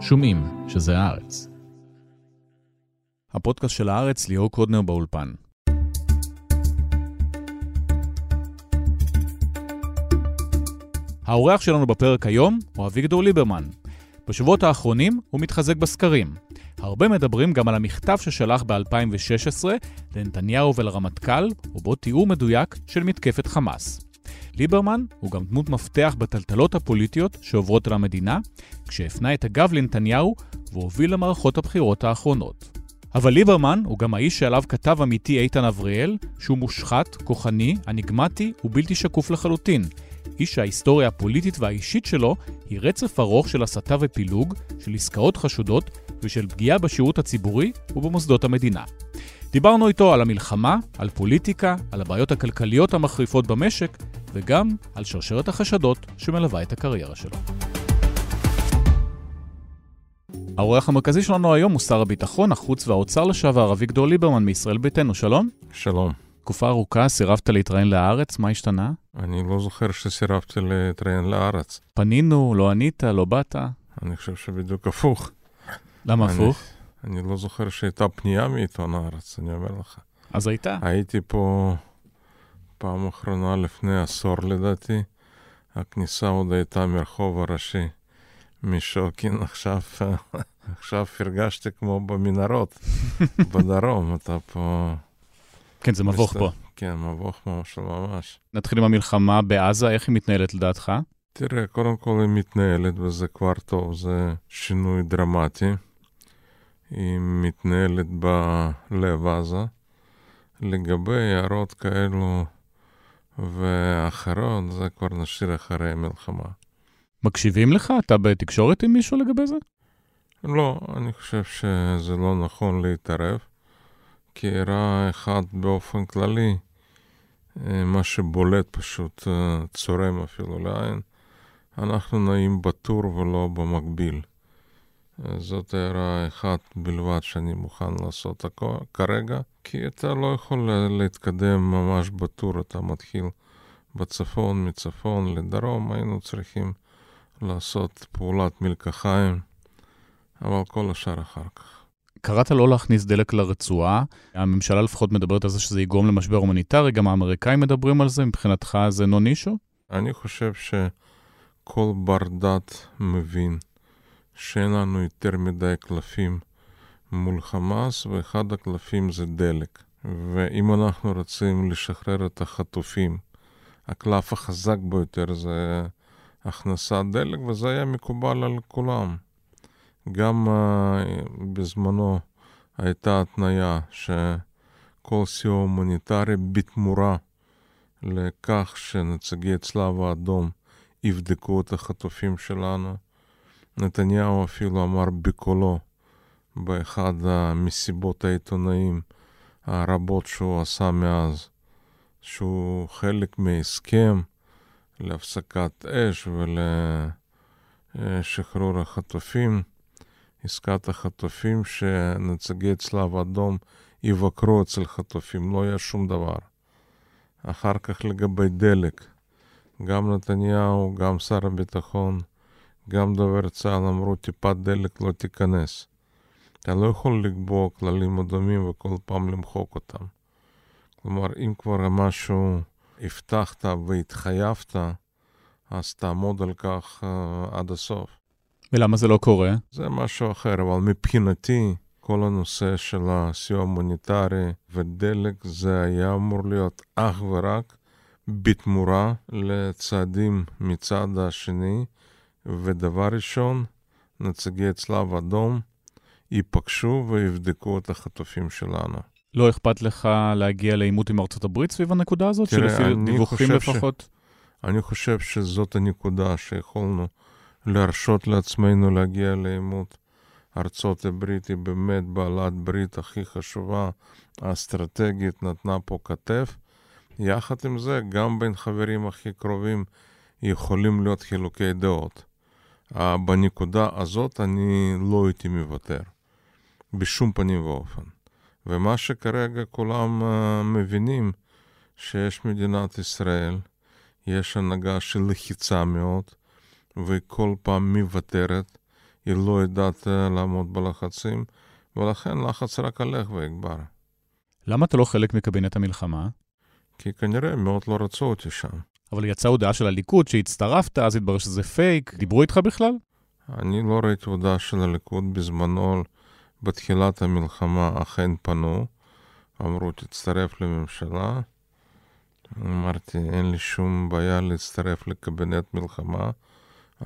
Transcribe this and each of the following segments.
שומעים שזה הארץ. הפודקאסט של הארץ, ליאור קודנר באולפן. האורח שלנו בפרק היום הוא אביגדור ליברמן. בשבועות האחרונים הוא מתחזק בסקרים. הרבה מדברים גם על המכתב ששלח ב-2016 לנתניהו ולרמטכ"ל, ובו תיאור מדויק של מתקפת חמאס. ליברמן הוא גם דמות מפתח בטלטלות הפוליטיות שעוברות על המדינה, כשהפנה את הגב לנתניהו והוביל למערכות הבחירות האחרונות. אבל ליברמן הוא גם האיש שעליו כתב עמיתי איתן אבריאל, שהוא מושחת, כוחני, אניגמטי ובלתי שקוף לחלוטין. איש שההיסטוריה הפוליטית והאישית שלו היא רצף ארוך של הסתה ופילוג, של עסקאות חשודות ושל פגיעה בשירות הציבורי ובמוסדות המדינה. דיברנו איתו על המלחמה, על פוליטיקה, על הבעיות הכלכליות המחריפות במשק, וגם על שרשרת החשדות שמלווה את הקריירה שלו. האורח המרכזי שלנו היום הוא שר הביטחון, החוץ והאוצר לשעבר, אביגדור ליברמן מישראל ביתנו. שלום. שלום. תקופה ארוכה סירבת להתראיין לארץ, מה השתנה? אני לא זוכר שסירבתי להתראיין לארץ. פנינו, לא ענית, לא באת? אני חושב שבדיוק הפוך. למה אני- הפוך? אני לא זוכר שהייתה פנייה מעיתון הארץ, אני אומר לך. אז הייתה. הייתי פה פעם אחרונה לפני עשור לדעתי. הכניסה עוד הייתה מרחוב הראשי משוקין, עכשיו, עכשיו הרגשתי כמו במנהרות בדרום, אתה פה... כן, זה מבוך מסת- פה. כן, מבוך ממש ממש. נתחיל עם המלחמה בעזה, איך היא מתנהלת לדעתך? תראה, קודם כל היא מתנהלת וזה כבר טוב, זה שינוי דרמטי. היא מתנהלת בלב עזה. לגבי הערות כאלו ואחרות, זה כבר נשאיר אחרי המלחמה. מקשיבים לך? אתה בתקשורת עם מישהו לגבי זה? לא, אני חושב שזה לא נכון להתערב, כי הראה אחד באופן כללי, אה, מה שבולט פשוט אה, צורם אפילו לעין, אנחנו נעים בטור ולא במקביל. זאת הערה אחת בלבד שאני מוכן לעשות כרגע, כי אתה לא יכול לה- להתקדם ממש בטור, אתה מתחיל בצפון, מצפון לדרום, היינו צריכים לעשות פעולת מלקחיים. אבל כל השאר אחר כך. קראת לא להכניס דלק לרצועה, הממשלה לפחות מדברת על זה שזה יגרום למשבר הומניטרי, גם האמריקאים מדברים על זה, מבחינתך זה נו נישו? אני חושב שכל בר דת מבין שאין לנו יותר מדי קלפים מול חמאס, ואחד הקלפים זה דלק. ואם אנחנו רוצים לשחרר את החטופים, הקלף החזק ביותר זה הכנסת דלק, וזה היה מקובל על כולם. גם uh, בזמנו הייתה התניה שכל סיוע הומניטרי בתמורה לכך שנציגי צלב האדום יבדקו את החטופים שלנו. נתניהו אפילו אמר בקולו באחד המסיבות העיתונאים הרבות שהוא עשה מאז, שהוא חלק מהסכם להפסקת אש ולשחרור החטופים, עסקת החטופים שנציגי צלב האדום יבקרו אצל חטופים, לא היה שום דבר. אחר כך לגבי דלק, גם נתניהו, גם שר הביטחון, גם דובר צה"ל אמרו טיפת דלק לא תיכנס. אתה לא יכול לקבוע כללים אדומים וכל פעם למחוק אותם. כלומר, אם כבר משהו הבטחת והתחייבת, אז תעמוד על כך uh, עד הסוף. ולמה זה לא קורה? זה משהו אחר, אבל מבחינתי, כל הנושא של הסיוע המוניטרי ודלק, זה היה אמור להיות אך ורק בתמורה לצעדים מצד השני, ודבר ראשון, נציגי צלב אדום ייפגשו ויבדקו את החטופים שלנו. לא אכפת לך להגיע לעימות עם ארצות הברית סביב הנקודה הזאת? תראה, שלפי דיווחים חושב ש- לפחות? אני חושב שזאת הנקודה שיכולנו להרשות לעצמנו להגיע לעימות. ארצות הברית היא באמת בעלת ברית הכי חשובה, האסטרטגית, נתנה פה כתף. יחד עם זה, גם בין חברים הכי קרובים יכולים להיות חילוקי דעות. בנקודה הזאת אני לא הייתי מוותר, בשום פנים ואופן. ומה שכרגע כולם מבינים, שיש מדינת ישראל, יש הנהגה של לחיצה מאוד, והיא כל פעם מוותרת, היא לא יודעת לעמוד בלחצים, ולכן לחץ רק הלך ויגבר. למה אתה לא חלק מקבינט המלחמה? כי כנראה מאוד לא רצו אותי שם. אבל יצאה הודעה של הליכוד שהצטרפת, אז התברר שזה פייק. דיברו איתך בכלל? אני לא ראיתי הודעה של הליכוד בזמנו, בתחילת המלחמה אכן פנו, אמרו תצטרף לממשלה. אמרתי, אין לי שום בעיה להצטרף לקבינט מלחמה.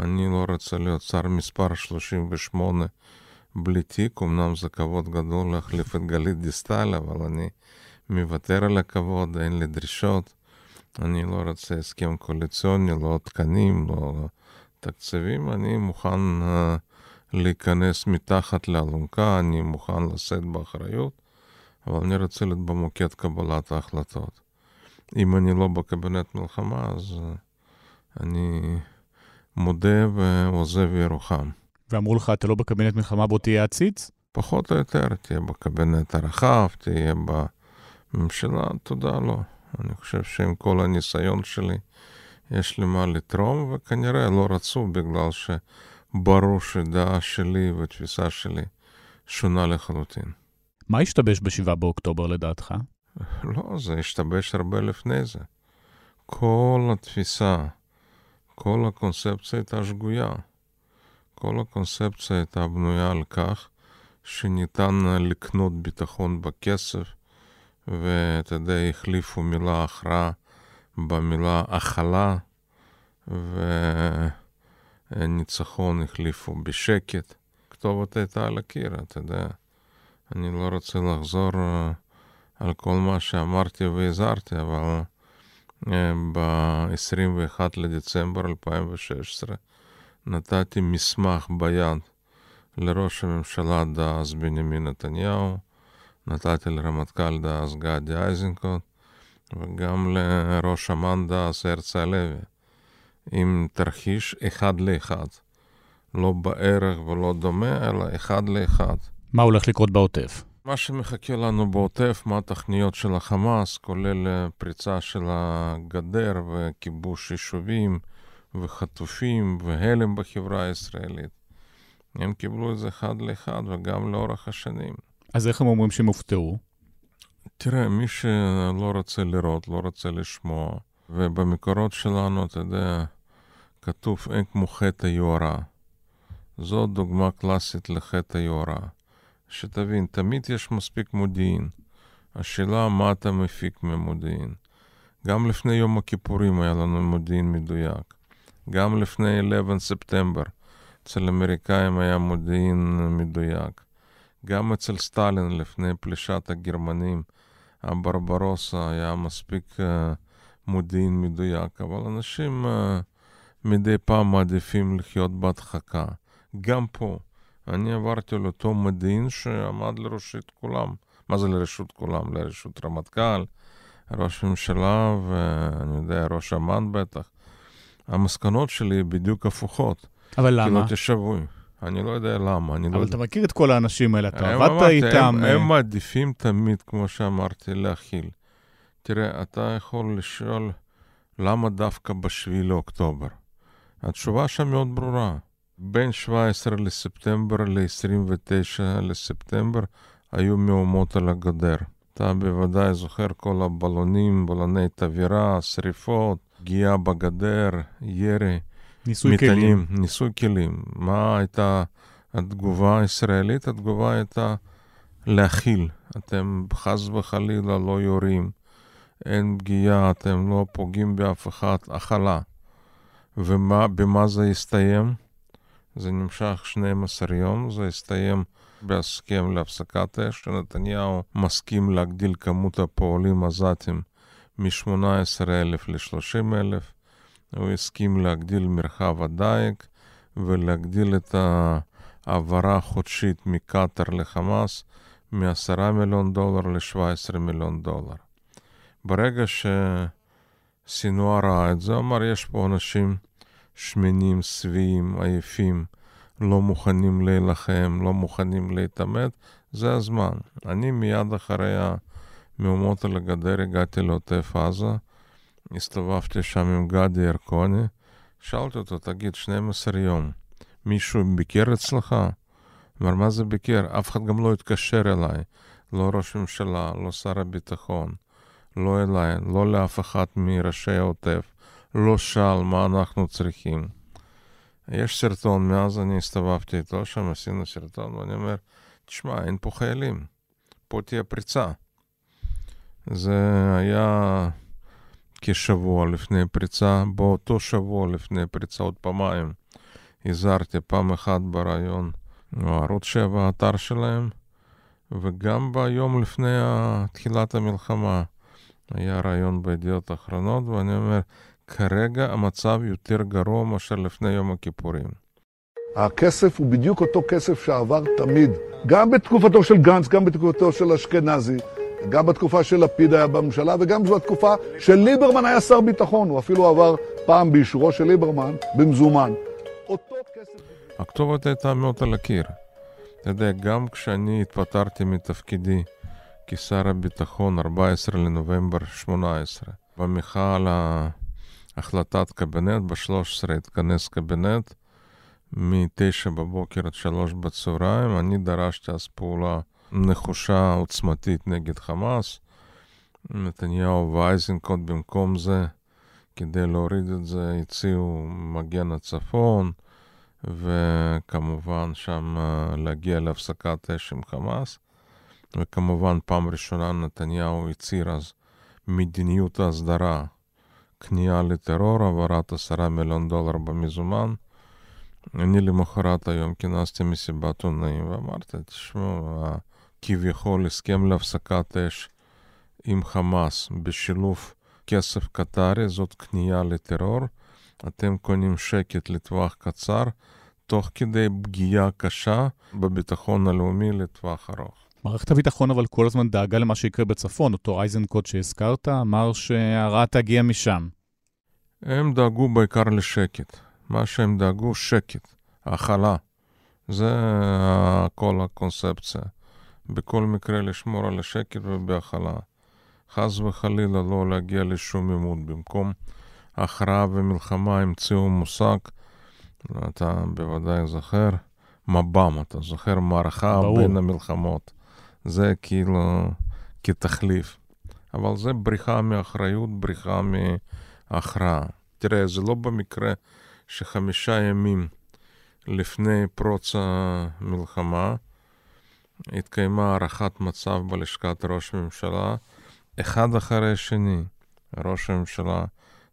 אני לא רוצה להיות שר מספר 38 בלי תיק, אמנם זה כבוד גדול להחליף את גלית דיסטל, אבל אני מוותר על הכבוד, אין לי דרישות. אני לא רוצה הסכם קואליציוני, לא תקנים, לא תקציבים, אני מוכן uh, להיכנס מתחת לאלונקה, אני מוכן לשאת באחריות, אבל אני רוצה להיות במוקד קבלת ההחלטות. אם אני לא בקבינט מלחמה, אז uh, אני מודה ועוזב ירוחם. ואמרו לך, אתה לא בקבינט מלחמה, בוא תהיה עציץ? פחות או יותר, תהיה בקבינט הרחב, תהיה בממשלה, תודה, לא. אני חושב שעם כל הניסיון שלי, יש לי מה לתרום, וכנראה לא רצו בגלל שברור שדעה שלי ותפיסה שלי שונה לחלוטין. מה השתבש ב-7 באוקטובר לדעתך? לא, זה השתבש הרבה לפני זה. כל התפיסה, כל הקונספציה הייתה שגויה. כל הקונספציה הייתה בנויה על כך שניתן לקנות ביטחון בכסף, ואתה יודע, החליפו מילה הכרעה במילה הכלה, וניצחון החליפו בשקט. כתובת הייתה על הקיר, אתה יודע. אני לא רוצה לחזור אה, על כל מה שאמרתי והזהרתי, אבל אה, ב-21 לדצמבר 2016 נתתי מסמך ביד לראש הממשלה דאז בנימין נתניהו, נתתי לרמטכ"ל דאז גדי איזנקוט, וגם לראש אמ"ן דאז הרצי הלוי, עם תרחיש אחד לאחד. לא בערך ולא דומה, אלא אחד לאחד. מה הולך לקרות בעוטף? מה שמחכה לנו בעוטף, מה התוכניות של החמאס, כולל פריצה של הגדר וכיבוש יישובים וחטופים והלם בחברה הישראלית. הם קיבלו את זה אחד לאחד וגם לאורך השנים. אז איך הם אומרים שהם הופתעו? תראה, מי שלא רוצה לראות, לא רוצה לשמוע, ובמקורות שלנו, אתה יודע, כתוב אין כמו חטא היוהרה. זו דוגמה קלאסית לחטא היוהרה. שתבין, תמיד יש מספיק מודיעין. השאלה מה אתה מפיק ממודיעין. גם לפני יום הכיפורים היה לנו מודיעין מדויק. גם לפני 11 ספטמבר, אצל האמריקאים היה מודיעין מדויק. גם אצל סטלין, לפני פלישת הגרמנים, הברברוסה היה מספיק uh, מודיעין מדויק, אבל אנשים uh, מדי פעם מעדיפים לחיות בהדחקה. גם פה, אני עברתי על אותו מודיעין שעמד לרשות כולם. מה זה לרשות כולם? לרשות רמטכ"ל, ראש ממשלה ואני יודע, ראש אמ"ן בטח. המסקנות שלי בדיוק הפוכות. אבל למה? כאילו תשבוי. אני לא יודע למה, אני אבל לא אתה יודע. מכיר את כל האנשים האלה, אתה עבדת איתם. הם, אה, הם מעדיפים תמיד, כמו שאמרתי, להכיל. תראה, אתה יכול לשאול למה דווקא ב-7 לאוקטובר. התשובה שם מאוד ברורה. בין 17 לספטמבר ל-29 לספטמבר היו מהומות על הגדר. אתה בוודאי זוכר כל הבלונים, בלוני תבערה, שריפות, פגיעה בגדר, ירי. ניסוי כלים. מטענים, ניסוי כלים. מה הייתה התגובה הישראלית? התגובה הייתה להכיל. אתם חס וחלילה לא יורים, אין פגיעה, אתם לא פוגעים באף אחד, הכלה. ובמה זה הסתיים? זה נמשך 12 יום, זה הסתיים בהסכם להפסקת אש, שנתניהו מסכים להגדיל כמות הפועלים עזתים מ-18,000 ל-30,000. הוא הסכים להגדיל מרחב הדייג ולהגדיל את ההעברה החודשית מקטאר לחמאס מ-10 מיליון דולר ל-17 מיליון דולר. ברגע שסינואר ראה את זה, אמר, יש פה אנשים שמנים, שבעים, עייפים, לא מוכנים להילחם, לא מוכנים להתעמת, זה הזמן. אני מיד אחרי המהומות על הגדר הגעתי לעוטף עזה, הסתובבתי שם עם גדי ירקוני, שאלתי אותו, תגיד, 12 יום, מישהו ביקר אצלך? אמר, מה זה ביקר? אף אחד גם לא התקשר אליי. לא ראש ממשלה, לא שר הביטחון, לא אליי, לא לאף אחד מראשי העוטף, לא שאל מה אנחנו צריכים. יש סרטון, מאז אני הסתובבתי איתו שם, עשינו סרטון, ואני אומר, תשמע, אין פה חיילים, פה תהיה פריצה. זה היה כשבוע לפני פריצה, באותו שבוע לפני פריצה, עוד פעמיים, הזהרתי פעם אחת בריאיון, ערוץ 7, האתר שלהם, וגם ביום לפני תחילת המלחמה היה רעיון בידיעות אחרונות, ואני אומר, כרגע המצב יותר גרוע מאשר לפני יום הכיפורים. הכסף הוא בדיוק אותו כסף שעבר תמיד, גם בתקופתו של גנץ, גם בתקופתו של אשכנזי, גם בתקופה של לפיד היה בממשלה, וגם בתקופה של ליברמן היה שר ביטחון, הוא אפילו עבר פעם באישורו של ליברמן במזומן. הכתובת הייתה מאוד על הקיר. אתה יודע, גם כשאני התפטרתי מתפקידי כשר הביטחון 14 לנובמבר 18, במחאה על החלטת קבינט, ב-13 התכנס קבינט, מ-9 בבוקר עד 3 בצהריים, אני דרשתי אז פעולה נחושה עוצמתית נגד חמאס. נתניהו ואייזנקוט במקום זה, כדי להוריד את זה, הציעו מגן הצפון, וכמובן שם אה, להגיע להפסקת אש עם חמאס. וכמובן פעם ראשונה נתניהו הצהיר אז מדיניות ההסדרה, כניעה לטרור, העברת עשרה מיליון דולר במזומן. אני למחרת היום כינסתי מסיבת עונאים ואמרתי, תשמעו, כביכול הסכם להפסקת אש עם חמאס בשילוב כסף קטרי, זאת כניעה לטרור. אתם קונים שקט לטווח קצר, תוך כדי פגיעה קשה בביטחון הלאומי לטווח ארוך. מערכת הביטחון אבל כל הזמן דאגה למה שיקרה בצפון. אותו אייזנקוט שהזכרת אמר שהרעה תגיע משם. הם דאגו בעיקר לשקט. מה שהם דאגו, שקט, הכלה. זה כל הקונספציה. בכל מקרה לשמור על השקט ובהכלה. חס וחלילה לא להגיע לשום עימות. במקום הכרעה ומלחמה המציאו מושג, אתה בוודאי זוכר, מב"ם, אתה זוכר מערכה ברור. בין המלחמות. זה כאילו כתחליף. אבל זה בריחה מאחריות, בריחה מהכרעה. תראה, זה לא במקרה שחמישה ימים לפני פרוץ המלחמה התקיימה הערכת מצב בלשכת ראש הממשלה, אחד אחרי השני. ראש הממשלה,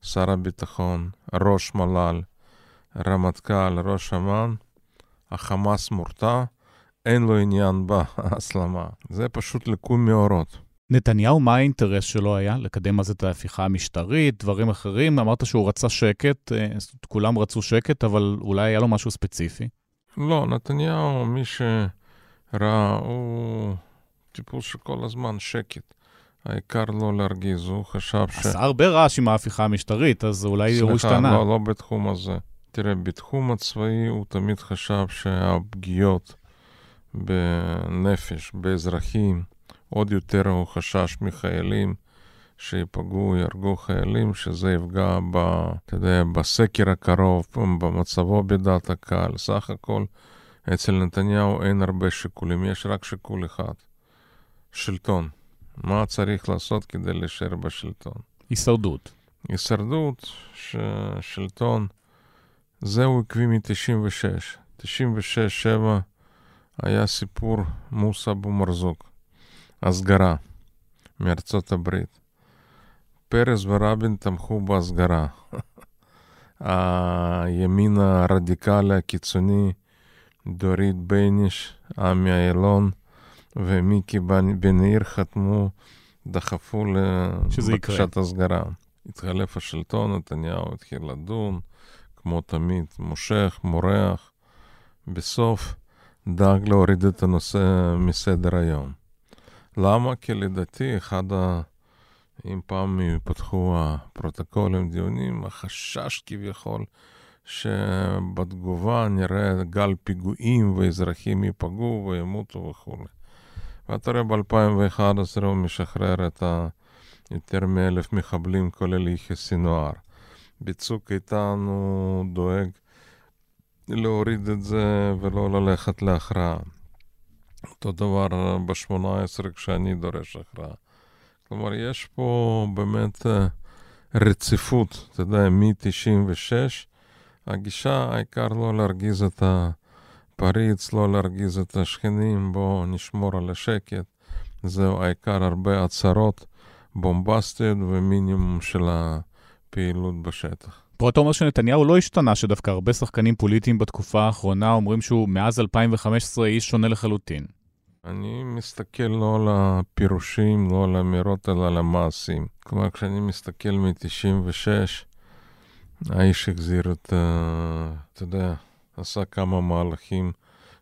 שר הביטחון, ראש מל"ל, רמטכ"ל, ראש אמ"ן, החמאס מורתע, אין לו עניין בהסלמה. זה פשוט ליקוי מאורות. נתניהו, מה האינטרס שלו היה? לקדם אז את ההפיכה המשטרית, דברים אחרים? אמרת שהוא רצה שקט, אה, כולם רצו שקט, אבל אולי היה לו משהו ספציפי? לא, נתניהו, מי שראה, הוא טיפוס שכל הזמן שקט. העיקר לא להרגיז, הוא חשב ש... עשה הרבה רעש עם ההפיכה המשטרית, אז אולי הוא השתנה. סליחה, לא, לא בתחום הזה. תראה, בתחום הצבאי הוא תמיד חשב שהפגיעות בנפש, באזרחים, עוד יותר הוא חשש מחיילים שיפגעו, יהרגו חיילים, שזה יפגע ב, אתה יודע, בסקר הקרוב, במצבו בדעת הקהל. סך הכל, אצל נתניהו אין הרבה שיקולים, יש רק שיקול אחד, שלטון. מה צריך לעשות כדי להישאר בשלטון? הישרדות. הישרדות, ששלטון, זהו עקבי מ-96. 96-7 היה סיפור מוסא אבו מרזוק, הסגרה מארצות הברית. פרס ורבין תמכו בהסגרה. הימין הרדיקלי הקיצוני, דורית בייניש, עמי אילון ומיקי בן עיר חתמו, דחפו לבקשת הסגרה. התחלף השלטון, נתניהו התחיל לדון, כמו תמיד, מושך, מורח. בסוף דאג להוריד את הנושא מסדר היום. למה? כי לדעתי אחד ה... אם פעם יפתחו הפרוטוקולים, דיונים, החשש כביכול שבתגובה נראה גל פיגועים ואזרחים ייפגעו וימותו וכו'. ואתה רואה ב-2011 הוא משחרר את ה... יותר מאלף מחבלים, כולל יחיא סינואר. בצוק איתן הוא דואג להוריד את זה ולא ללכת להכרעה. אותו דבר ב-18 כשאני דורש הכרעה. כלומר, יש פה באמת אה, רציפות, אתה יודע, מ-96, הגישה, העיקר לא להרגיז את הפריץ, לא להרגיז את השכנים, בואו נשמור על השקט. זהו העיקר, הרבה הצהרות בומבסטיות ומינימום של הפעילות בשטח. פה אתה אומר שנתניהו לא השתנה, שדווקא הרבה שחקנים פוליטיים בתקופה האחרונה אומרים שהוא מאז 2015 איש שונה לחלוטין. אני מסתכל לא על הפירושים, לא על האמירות, אלא על המעשים. כלומר, כשאני מסתכל מ-96, האיש החזיר את, אתה יודע, עשה כמה מהלכים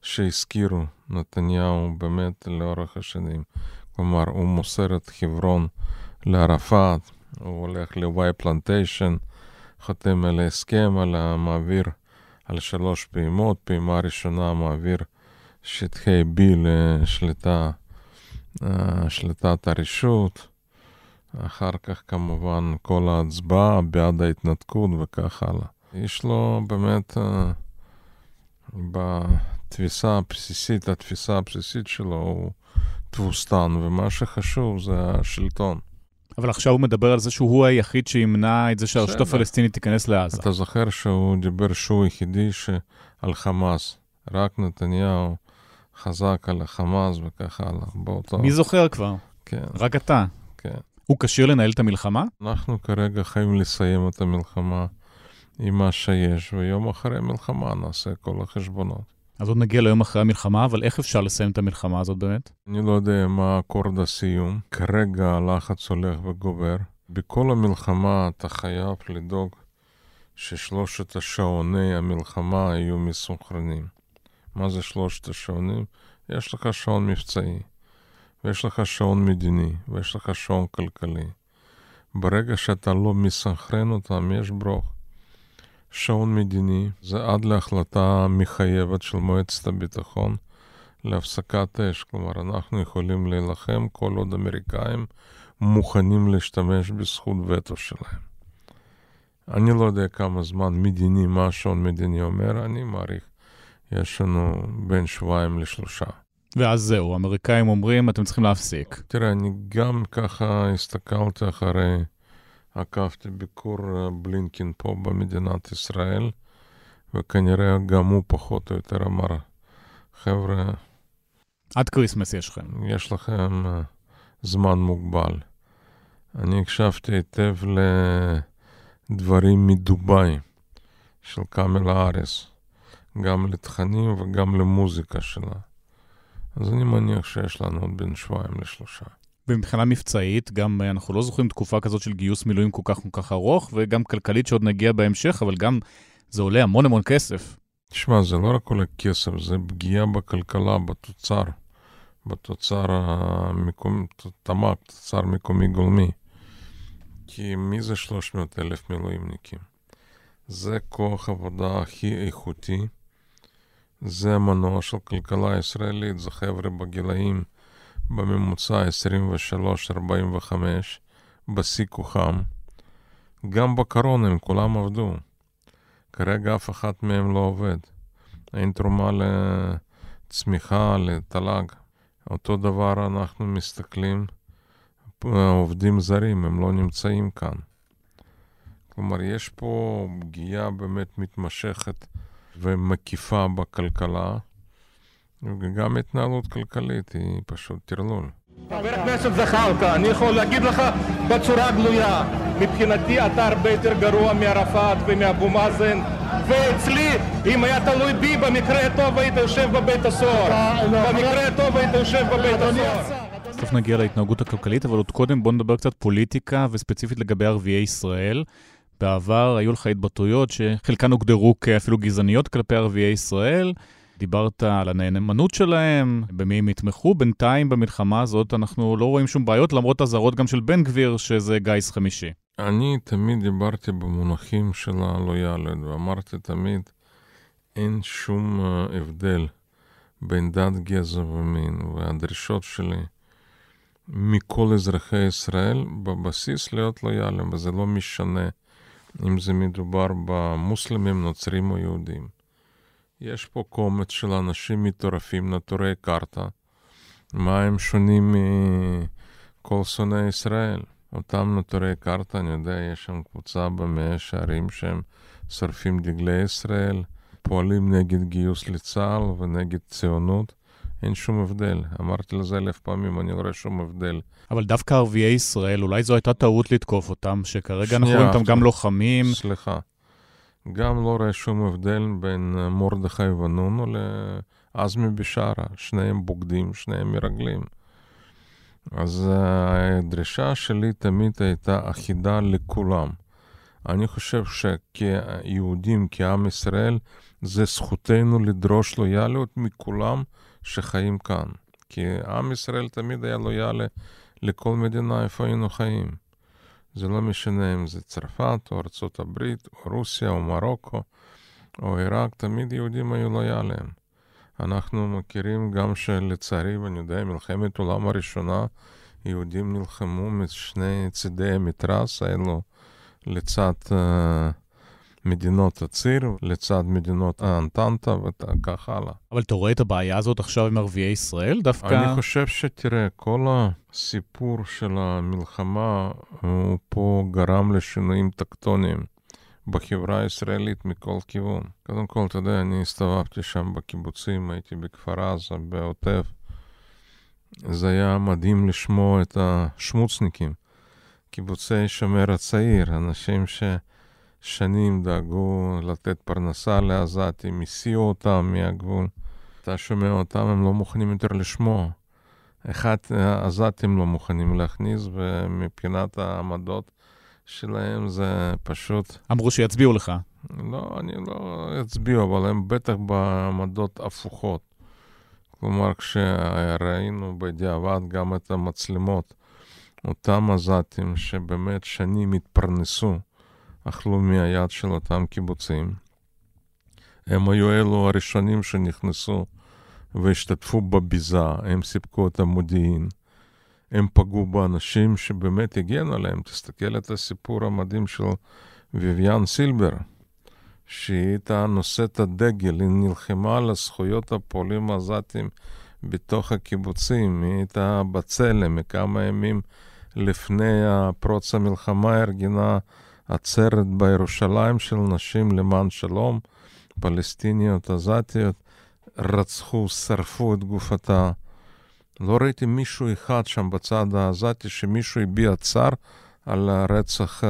שהזכירו נתניהו באמת לאורך השנים. כלומר, הוא מוסר את חברון לערפאת, הוא הולך לוואי פלנטיישן, חותם על ההסכם, על המעביר, על שלוש פעימות, פעימה ראשונה מעביר שטחי B לשליטה, אה, שליטת הרשות, אחר כך כמובן כל ההצבעה בעד ההתנתקות וכך הלאה. יש לו באמת אה, בתפיסה הבסיסית, התפיסה הבסיסית שלו הוא תבוסתן, ומה שחשוב זה השלטון. אבל עכשיו הוא מדבר על זה שהוא היחיד שימנע את זה שהרשות הפלסטינית תיכנס לעזה. אתה זוכר שהוא דיבר שהוא היחידי על חמאס. רק נתניהו חזק על החמאס וכך הלאה. באותו... מי זוכר כבר? כן. רק אתה. כן. הוא כשיר לנהל את המלחמה? אנחנו כרגע חייבים לסיים את המלחמה עם מה שיש, ויום אחרי המלחמה נעשה כל החשבונות. אז עוד נגיע ליום אחרי המלחמה, אבל איך אפשר לסיים את המלחמה הזאת באמת? אני לא יודע מה אקורד הסיום. כרגע הלחץ הולך וגובר. בכל המלחמה אתה חייב לדאוג ששלושת השעוני המלחמה יהיו מסונכרנים. מה זה שלושת השעונים? יש לך שעון מבצעי, ויש לך שעון מדיני, ויש לך שעון כלכלי. ברגע שאתה לא מסנכרן אותם, יש ברוך. שעון מדיני זה עד להחלטה מחייבת של מועצת הביטחון להפסקת אש. כלומר, אנחנו יכולים להילחם כל עוד אמריקאים מוכנים להשתמש בזכות וטו שלהם. אני לא יודע כמה זמן מדיני, מה השעון מדיני אומר, אני מעריך, יש לנו בין שבועיים לשלושה. ואז זהו, האמריקאים אומרים, אתם צריכים להפסיק. תראה, אני גם ככה הסתכלתי אחרי... עקבתי ביקור אה, בלינקן פה במדינת ישראל, וכנראה גם הוא פחות או יותר אמר, חבר'ה... עד כריסמס יש לכם. יש לכם uh, זמן מוגבל. אני הקשבתי היטב לדברים מדובאי של קאמל האריס, גם לתכנים וגם למוזיקה שלה. אז אני מניח שיש לנו עוד בין שבועיים לשלושה. ומבחינה מבצעית, גם אה, אנחנו לא זוכרים תקופה כזאת של גיוס מילואים כל כך כל כך ארוך, וגם כלכלית שעוד נגיע בהמשך, אבל גם זה עולה המון המון כסף. תשמע, זה לא רק עולה כסף, זה פגיעה בכלכלה, בתוצר, בתוצר המקומי, תמ"ג, תוצר מקומי גולמי. כי מי זה 300 אלף מילואימניקים? זה כוח עבודה הכי איכותי, זה המנוע של כלכלה ישראלית, זה חבר'ה בגילאים בממוצע 23-45, בשיא כוחם. גם בקורונה הם כולם עבדו. כרגע אף אחד מהם לא עובד. אין תרומה לצמיחה, לתל"ג. אותו דבר אנחנו מסתכלים, עובדים זרים, הם לא נמצאים כאן. כלומר, יש פה פגיעה באמת מתמשכת ומקיפה בכלכלה, וגם התנהלות כלכלית היא פשוט טרלול. חבר הכנסת זחאלקה, אני יכול להגיד לך בצורה גלויה, מבחינתי אתה הרבה יותר גרוע מערפאת ומאבו מאזן ואצלי, אם היה תלוי בי, במקרה הטוב היית יושב בבית הסוהר. במקרה הטוב היית יושב בבית הסוהר. בסוף נגיע להתנהגות הכלכלית, אבל עוד קודם בוא נדבר קצת פוליטיקה, וספציפית לגבי ערביי ישראל. בעבר היו לך התבטאויות שחלקן הוגדרו כאפילו גזעניות כלפי ערביי ישראל. דיברת על הנאמנות שלהם, במי הם יתמכו. בינתיים במלחמה הזאת אנחנו לא רואים שום בעיות, למרות אזהרות גם של בן גביר שזה גיס חמישי. אני תמיד דיברתי במונחים של הלויאליות, ואמרתי תמיד, אין שום אה, הבדל בין דת, גזע ומין, והדרישות שלי מכל אזרחי ישראל בבסיס להיות לויאליים, וזה לא משנה אם זה מדובר במוסלמים, נוצרים או יהודים. יש פה קומץ של אנשים מטורפים, נטורי קרתא. מה הם שונים מכל שונאי ישראל? אותם נטורי קרתא, אני יודע, יש שם קבוצה במאה שערים שהם שורפים דגלי ישראל, פועלים נגד גיוס לצה"ל ונגד ציונות. אין שום הבדל. אמרתי לזה אלף פעמים, אני לא רואה שום הבדל. אבל דווקא ערביי ישראל, אולי זו הייתה טעות לתקוף אותם, שכרגע אנחנו רואים אותם גם לוחמים. סליחה. גם לא רואה שום הבדל בין מרדכי ונונו לעזמי בשארה. שניהם בוגדים, שניהם מרגלים. אז הדרישה שלי תמיד הייתה אחידה לכולם. אני חושב שכיהודים, כעם ישראל, זה זכותנו לדרוש לויאליות מכולם שחיים כאן. כי עם ישראל תמיד היה לויאלי לכל מדינה איפה היינו חיים. זה לא משנה אם זה צרפת, או ארצות הברית, או רוסיה, או מרוקו, או עיראק, תמיד יהודים היו לויאליים. אנחנו מכירים גם שלצערי, ואני יודע, מלחמת העולם הראשונה, יהודים נלחמו משני צידי המתרס האלו לצד uh, מדינות הציר, לצד מדינות האנטנטה וכך הלאה. אבל אתה רואה את הבעיה הזאת עכשיו עם ערביי ישראל דווקא? אני חושב שתראה, כל הסיפור של המלחמה הוא פה גרם לשינויים טקטוניים. בחברה הישראלית מכל כיוון. קודם כל, אתה יודע, אני הסתובבתי שם בקיבוצים, הייתי בכפר עזה, בעוטף. זה היה מדהים לשמוע את השמוצניקים, קיבוצי שומר הצעיר, אנשים ששנים דאגו לתת פרנסה לעזתים, הסיעו אותם מהגבול. אתה שומע אותם, הם לא מוכנים יותר לשמוע. אחד, העזתים לא מוכנים להכניס, ומבחינת העמדות שלהם זה פשוט... אמרו שיצביעו לך. לא, אני לא אצביע, אבל הם בטח בעמדות הפוכות. כלומר, כשראינו בדיעבד גם את המצלמות, אותם עזתים שבאמת שנים התפרנסו, אכלו מהיד של אותם קיבוצים. הם היו אלו הראשונים שנכנסו והשתתפו בביזה, הם סיפקו את המודיעין. הם פגעו באנשים שבאמת הגנו עליהם. תסתכל את הסיפור המדהים של ויvian סילבר, שהיא הייתה נושאת הדגל, היא נלחמה על הזכויות הפועלים העזתים בתוך הקיבוצים, היא הייתה בצלם, כמה ימים לפני פרוץ המלחמה ארגנה עצרת בירושלים של נשים למען שלום, פלסטיניות עזתיות, רצחו, שרפו את גופתה. לא ראיתי מישהו אחד שם בצד העזתי שמישהו הביע צער על הרצח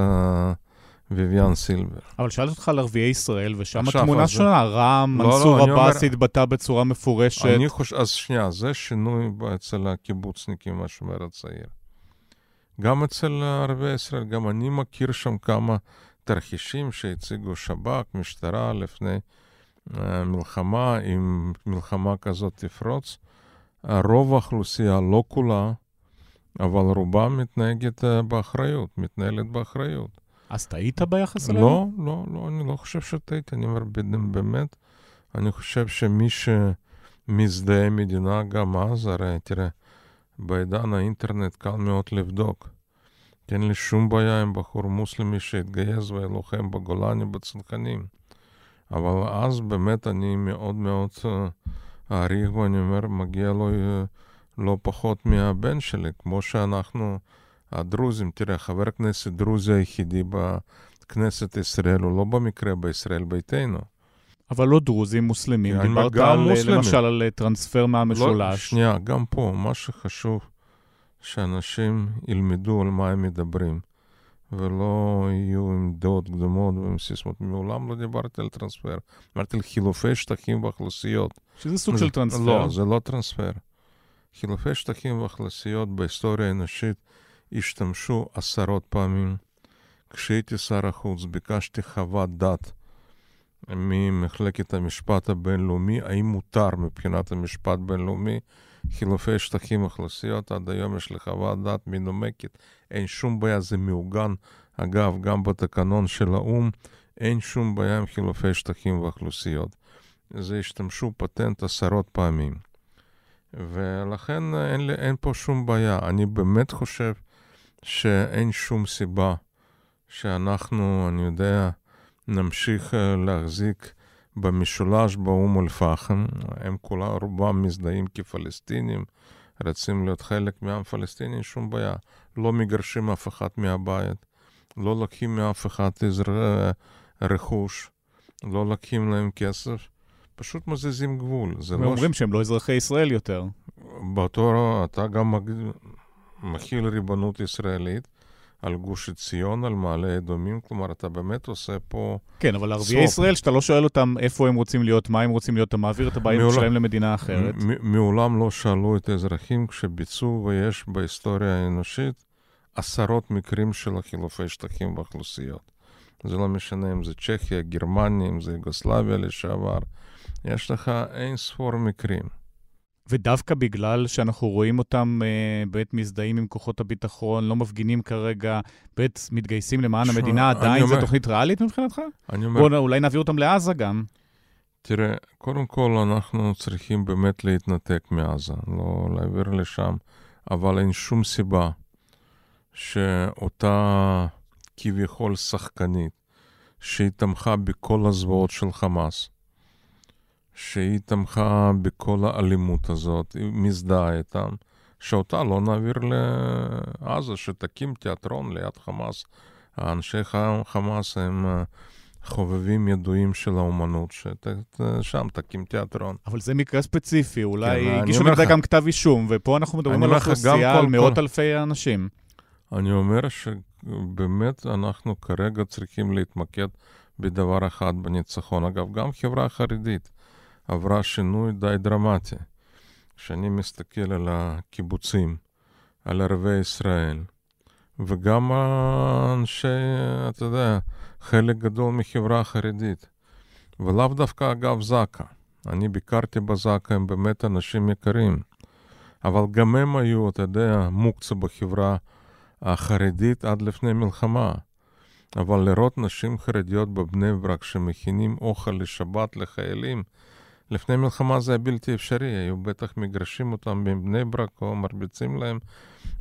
ויvian סילבר. אבל שאלתי אותך על ערביי ישראל, ושם התמונה זה... שונה, רם, לא, מנסור לא, עבאס אומר... התבטא בצורה מפורשת. אני חושב, אז שנייה, זה שינוי אצל הקיבוצניקים, השומר הצעיר. גם אצל ערביי ישראל, גם אני מכיר שם כמה תרחישים שהציגו שב"כ, משטרה, לפני uh, מלחמה, אם מלחמה כזאת תפרוץ. רוב האוכלוסייה, לא כולה, אבל רובה מתנהגת אה, באחריות, מתנהלת באחריות. אז טעית ביחס אליהם? לא, לא, לא, אני לא חושב שטעיתי, אני אומר באמת, אני חושב שמי שמזדהה מדינה גם אז, הרי תראה, בעידן האינטרנט קל מאוד לבדוק. אין לי שום בעיה עם בחור מוסלמי שהתגייס ולוחם בגולני בצנחנים. אבל אז באמת אני מאוד מאוד אעריך ואני אומר, מגיע לו אה, לא פחות מהבן שלי, כמו שאנחנו הדרוזים, תראה, חבר כנסת דרוזי היחידי בכנסת ישראל, הוא לא במקרה בישראל ביתנו. אבל לא דרוזים, מוסלמים. דיברת על, מוסלמים. למשל על אה, טרנספר מהמשולש. לא, שנייה, גם פה, מה שחשוב, שאנשים ילמדו על מה הם מדברים. ולא יהיו עם דעות קדומות ועם סיסמות. מעולם לא דיברתי על טרנספר. אמרתי על חילופי שטחים ואוכלוסיות. שזה סוג של טרנספר. לא, זה לא טרנספר. חילופי שטחים ואוכלוסיות בהיסטוריה האנושית השתמשו עשרות פעמים. כשהייתי שר החוץ ביקשתי חוות דעת ממחלקת המשפט הבינלאומי, האם מותר מבחינת המשפט הבינלאומי חילופי שטחים אוכלוסיות, עד היום יש לי חוות דעת מנומקת, אין שום בעיה, זה מעוגן, אגב, גם בתקנון של האו"ם, אין שום בעיה עם חילופי שטחים ואוכלוסיות. זה השתמשו פטנט עשרות פעמים. ולכן אין, לי, אין פה שום בעיה. אני באמת חושב שאין שום סיבה שאנחנו, אני יודע, נמשיך אה, להחזיק במשולש באום אל-פחם, הם כולם, רובם מזדהים כפלסטינים, רצים להיות חלק מהעם הפלסטיני, שום בעיה. לא מגרשים אף אחד מהבית, לא לוקחים מאף אחד אזר... רכוש, לא לוקחים להם כסף, פשוט מזיזים גבול. זה לא... אומרים ש... שהם לא אזרחי ישראל יותר. באותו אתה גם מכיל ריבונות ישראלית, על גוש עציון, על מעלה אדומים, כלומר, אתה באמת עושה פה... כן, אבל ערביי ישראל, שאתה לא שואל אותם איפה הם רוצים להיות, מה הם רוצים להיות, אתה מעביר את הבעיות שלהם למדינה אחרת. מעולם לא שאלו את האזרחים כשביצעו, ויש בהיסטוריה האנושית עשרות מקרים של חילופי שטחים באוכלוסיות. זה לא משנה אם זה צ'כיה, גרמניה, אם זה יוגוסלביה לשעבר. יש לך אין ספור מקרים. ודווקא בגלל שאנחנו רואים אותם אה, בעת מזדהים עם כוחות הביטחון, לא מפגינים כרגע, בעת מתגייסים למען שמה, המדינה, עדיין זו תוכנית ריאלית מבחינתך? אני אומר... בוא, אולי נעביר אותם לעזה גם. תראה, קודם כל אנחנו צריכים באמת להתנתק מעזה, לא להעביר לשם, אבל אין שום סיבה שאותה כביכול שחקנית, שהיא תמכה בכל הזוועות של חמאס, שהיא תמכה בכל האלימות הזאת, היא מזדהה איתם, שאותה לא נעביר לעזה, שתקים תיאטרון ליד חמאס. האנשי חמאס הם אה, חובבים ידועים של האומנות, ששם תקים תיאטרון. אבל זה מקרה ספציפי, אולי כן, הגישו נגדה גם כתב אישום, ופה אנחנו מדברים על אוכלוסייה, על מאות כל... אלפי אנשים. אני אומר שבאמת אנחנו כרגע צריכים להתמקד בדבר אחד, בניצחון. אגב, גם חברה חרדית עברה שינוי די דרמטי. כשאני מסתכל על הקיבוצים, על ערבי ישראל, וגם אנשי, אתה יודע, חלק גדול מחברה חרדית, ולאו דווקא אגב זק"א. אני ביקרתי בזק"א, הם באמת אנשים יקרים, אבל גם הם היו, אתה יודע, מוקצה בחברה החרדית עד לפני מלחמה. אבל לראות נשים חרדיות בבני ברק שמכינים אוכל לשבת לחיילים, לפני מלחמה זה היה בלתי אפשרי, היו בטח מגרשים אותם מבני ברק או מרביצים להם.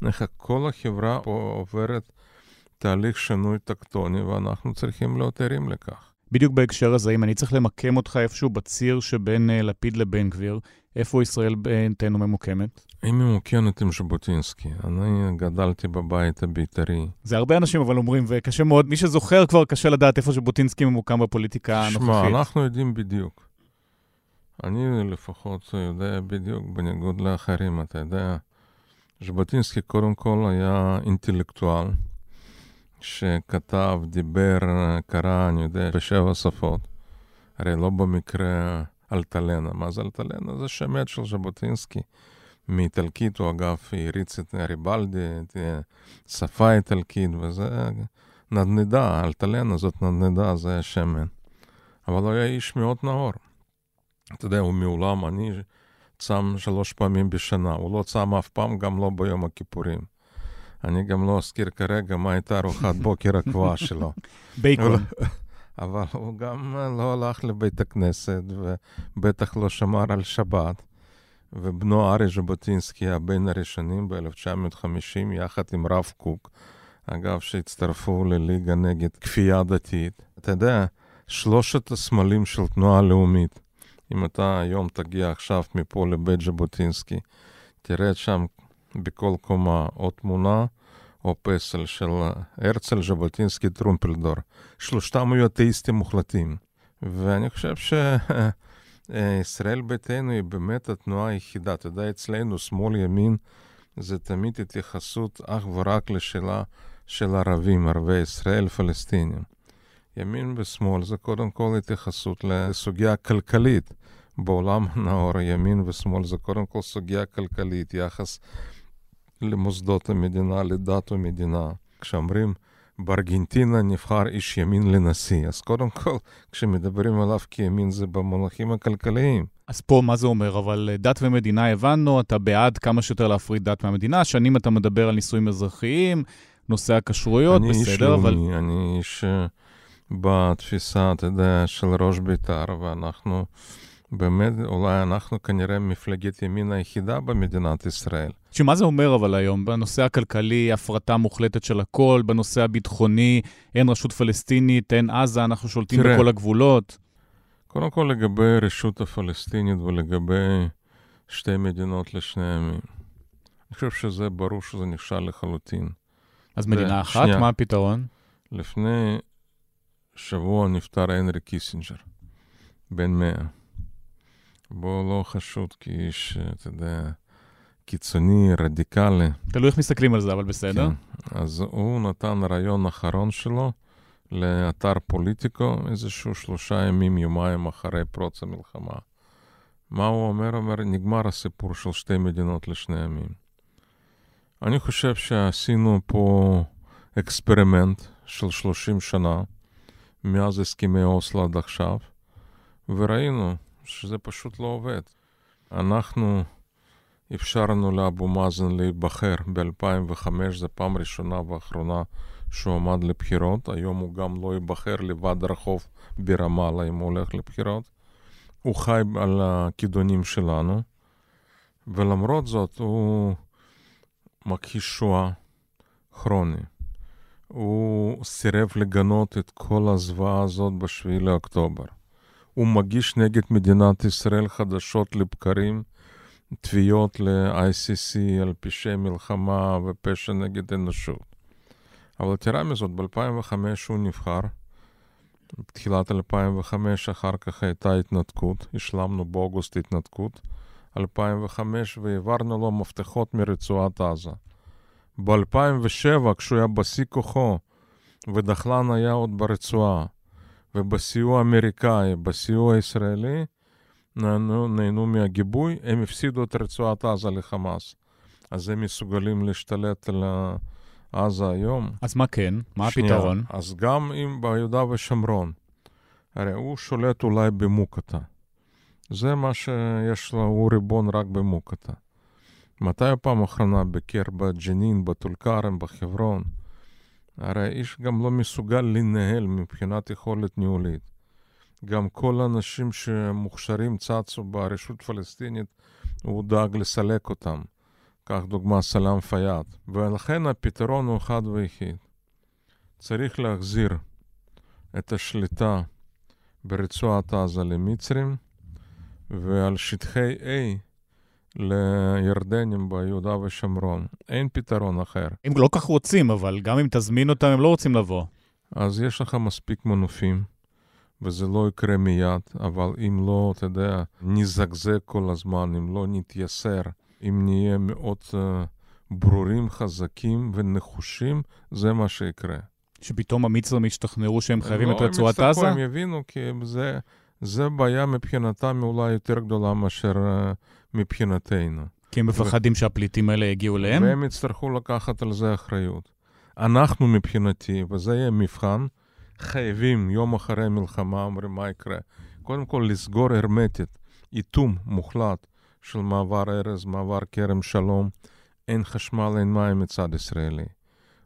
איך כל החברה פה עוברת תהליך שינוי טקטוני, ואנחנו צריכים להיות ערים לכך. בדיוק בהקשר הזה, אם אני צריך למקם אותך איפשהו בציר שבין uh, לפיד לבן גביר, איפה ישראל ביתנו ממוקמת? היא ממוקמת עם ז'בוטינסקי. אני גדלתי בבית הבית"רי. זה הרבה אנשים אבל אומרים, וקשה מאוד, מי שזוכר כבר קשה לדעת איפה ז'בוטינסקי ממוקם בפוליטיקה הנוכחית. שמע, אנחנו יודעים בדיוק. אני לפחות יודע בדיוק, בניגוד לאחרים, אתה יודע. ז'בוטינסקי קודם כל היה אינטלקטואל. שכתב, דיבר, קרא, אני יודע, בשבע שפות. הרי לא במקרה אלטלנה. מה זה אלטלנה? זה שם של ז'בוטינסקי. מאיטלקית הוא אגב הריץ את ריבלדי, את שפה איטלקית, וזה נדנדה, אלטלנה זאת נדנדה, זה שמן. אבל הוא היה איש מאוד נאור. אתה יודע, הוא מעולם, אני צם שלוש פעמים בשנה, הוא לא צם אף פעם, גם לא ביום הכיפורים. אני גם לא אזכיר כרגע מה הייתה ארוחת בוקר הקבועה שלו. בייקון. אבל הוא גם לא הלך לבית הכנסת, ובטח לא שמר על שבת. ובנו ארי ז'בוטינסקי היה בין הראשונים ב-1950, יחד עם רב קוק, אגב, שהצטרפו לליגה נגד כפייה דתית. אתה יודע, שלושת הסמלים של תנועה לאומית, אם אתה היום תגיע עכשיו מפה לבית ז'בוטינסקי, תראה שם בכל קומה או תמונה או פסל של הרצל, ז'בוטינסקי, טרומפלדור. שלושתם היו אתאיסטים מוחלטים. ואני חושב שישראל ביתנו היא באמת התנועה היחידה. אתה יודע, אצלנו שמאל-ימין זה תמיד התייחסות אך ורק לשאלה של ערבים, ערבי ישראל, פלסטינים. ימין ושמאל זה קודם כל התייחסות לסוגיה כלכלית. בעולם הנאור ימין ושמאל זה קודם כל סוגיה כלכלית, יחס למוסדות המדינה, לדת המדינה. כשאומרים בארגנטינה נבחר איש ימין לנשיא, אז קודם כל, כשמדברים עליו כימין זה במונחים הכלכליים. אז פה מה זה אומר? אבל אה, דת ומדינה הבנו, אתה בעד כמה שיותר להפריד דת מהמדינה, שנים אתה מדבר על נישואים אזרחיים, נושא הכשרויות, בסדר, אבל... אני איש לאומי, אני איש בתפיסה, אתה יודע, של ראש בית"ר, ואנחנו... באמת, אולי אנחנו כנראה מפלגת ימין היחידה במדינת ישראל. שמה זה אומר אבל היום? בנושא הכלכלי, הפרטה מוחלטת של הכל, בנושא הביטחוני, אין רשות פלסטינית, אין עזה, אנחנו שולטים תראה, בכל הגבולות. קודם כל לגבי רשות הפלסטינית ולגבי שתי מדינות לשני עמים. אני חושב שזה ברור שזה נכשל לחלוטין. אז מדינה אחת, שנייה. מה הפתרון? לפני שבוע נפטר הנרי קיסינג'ר, בן מאה. הוא לא חשוד כאיש, אתה יודע, קיצוני, רדיקלי. תלוי איך מסתכלים על זה, אבל בסדר. כן. אז הוא נתן רעיון אחרון שלו לאתר פוליטיקו, איזשהו שלושה ימים, יומיים אחרי פרוץ המלחמה. מה הוא אומר? הוא אומר, נגמר הסיפור של שתי מדינות לשני עמים. אני חושב שעשינו פה אקספרימנט של 30 שנה, מאז הסכמי אוסלו עד עכשיו, וראינו שזה פשוט לא עובד. אנחנו אפשרנו לאבו מאזן להיבחר ב-2005, זו פעם ראשונה ואחרונה שהוא עמד לבחירות. היום הוא גם לא ייבחר לוועד הרחוב ברמאללה אם הוא הולך לבחירות. הוא חי על הכידונים שלנו, ולמרות זאת הוא מכחיש שואה כרוני. הוא סירב לגנות את כל הזוועה הזאת ב-7 לאוקטובר. הוא מגיש נגד מדינת ישראל חדשות לבקרים תביעות ל-ICC על פשעי מלחמה ופשע נגד אנושות. אבל יתרה מזאת, ב-2005 הוא נבחר, בתחילת 2005, אחר כך הייתה התנתקות, השלמנו באוגוסט התנתקות, 2005, והעברנו לו מפתחות מרצועת עזה. ב-2007, כשהוא היה בשיא כוחו, ודחלן היה עוד ברצועה, ובסיוע האמריקאי, בסיוע הישראלי, נהנו, נהנו מהגיבוי, הם הפסידו את רצועת עזה לחמאס. אז הם מסוגלים להשתלט על עזה היום. אז מה כן? מה שנייה, הפתרון? אז גם אם ביהודה ושומרון, הרי הוא שולט אולי במוקטה. זה מה שיש לו, הוא ריבון רק במוקטה. מתי הפעם האחרונה ביקר בג'נין, בטול כרם, בחברון? הרי האיש גם לא מסוגל לנהל מבחינת יכולת ניהולית. גם כל האנשים שמוכשרים צצו ברשות פלסטינית, הוא דאג לסלק אותם. קח דוגמה סלאם פיאד. ולכן הפתרון הוא אחד ויחיד. צריך להחזיר את השליטה ברצועת עזה למצרים, ועל שטחי A לירדנים ביהודה ושומרון. אין פתרון אחר. הם לא כך רוצים, אבל גם אם תזמין אותם, הם לא רוצים לבוא. אז יש לך מספיק מנופים, וזה לא יקרה מיד, אבל אם לא, אתה יודע, נזגזג כל הזמן, אם לא נתייסר, אם נהיה מאוד uh, ברורים, חזקים ונחושים, זה מה שיקרה. שפתאום המצרים ישתכנעו שהם חייבים לא, את רצועת עזה? הם יבינו, כי זה, זה בעיה מבחינתם אולי יותר גדולה מאשר uh, מבחינתנו. כי הם מפחדים שהפליטים האלה יגיעו אליהם? והם יצטרכו לקחת על זה אחריות. אנחנו מבחינתי, וזה יהיה מבחן, חייבים יום אחרי המלחמה, אומרים מה יקרה. קודם כל לסגור הרמטית, איטום מוחלט של מעבר ארז, מעבר כרם שלום. אין חשמל, אין מים מצד ישראלי.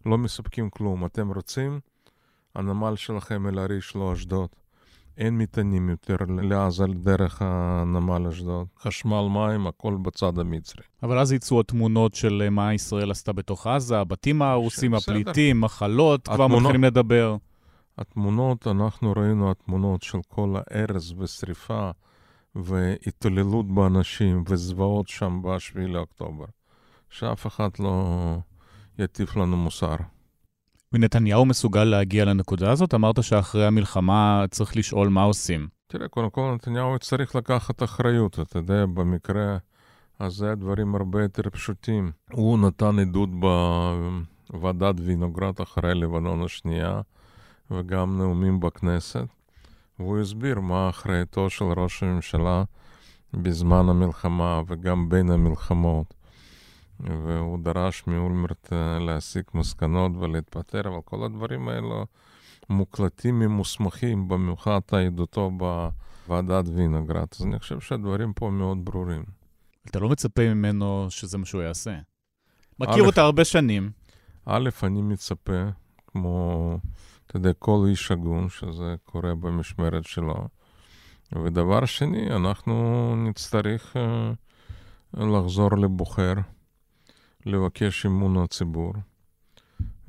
לא מספקים כלום. אתם רוצים? הנמל שלכם אל עריש, לא אשדוד. אין מטענים יותר לעזה דרך הנמל אשדוד. חשמל, מים, הכל בצד המצרי. אבל אז יצאו התמונות של אה, מה ישראל עשתה בתוך עזה, הבתים ההרוסים. הפליטים, מחלות, כבר התמונות- מתחילים לדבר. התמונות, אנחנו ראינו התמונות של כל ההרס ושריפה והתעללות באנשים וזוועות שם ב-7 לאוקטובר. שאף אחד לא יטיף לנו מוסר. ונתניהו מסוגל להגיע לנקודה הזאת? אמרת שאחרי המלחמה צריך לשאול מה עושים. תראה, קודם כל נתניהו צריך לקחת אחריות, אתה יודע, במקרה הזה הדברים הרבה יותר פשוטים. הוא נתן עדות בוועדת וינוגרד אחרי לבנון השנייה, וגם נאומים בכנסת, והוא הסביר מה אחריותו של ראש הממשלה בזמן המלחמה וגם בין המלחמות. והוא דרש מאולמרט אה, להסיק מסקנות ולהתפטר, אבל כל הדברים האלו מוקלטים ממוסמכים, במיוחד עדותו בוועדת וינוגרד. אז אני חושב שהדברים פה מאוד ברורים. אתה לא מצפה ממנו שזה מה שהוא יעשה. מכיר אותה הרבה שנים. א', אני מצפה, כמו, אתה יודע, כל איש הגון, שזה קורה במשמרת שלו. ודבר שני, אנחנו נצטרך אה, לחזור לבוחר, לבקש אמון הציבור,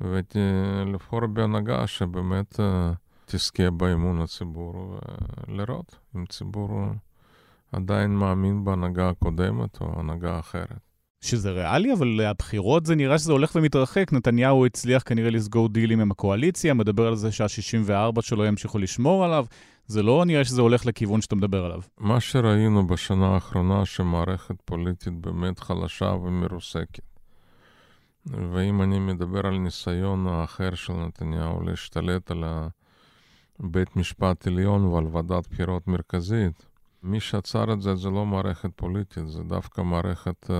ולבחור בהנהגה שבאמת אה, תזכה באמון הציבור, ולראות אם ציבור עדיין מאמין בהנהגה הקודמת או הנהגה אחרת. שזה ריאלי, אבל הבחירות זה נראה שזה הולך ומתרחק. נתניהו הצליח כנראה לסגור דילים עם הקואליציה, מדבר על זה שה-64 שלו ימשיכו לשמור עליו. זה לא נראה שזה הולך לכיוון שאתה מדבר עליו. מה שראינו בשנה האחרונה, שמערכת פוליטית באמת חלשה ומרוסקת. ואם אני מדבר על ניסיון האחר של נתניהו להשתלט על בית משפט עליון ועל ועדת בחירות מרכזית, מי שעצר את זה זה לא מערכת פוליטית, זה דווקא מערכת uh,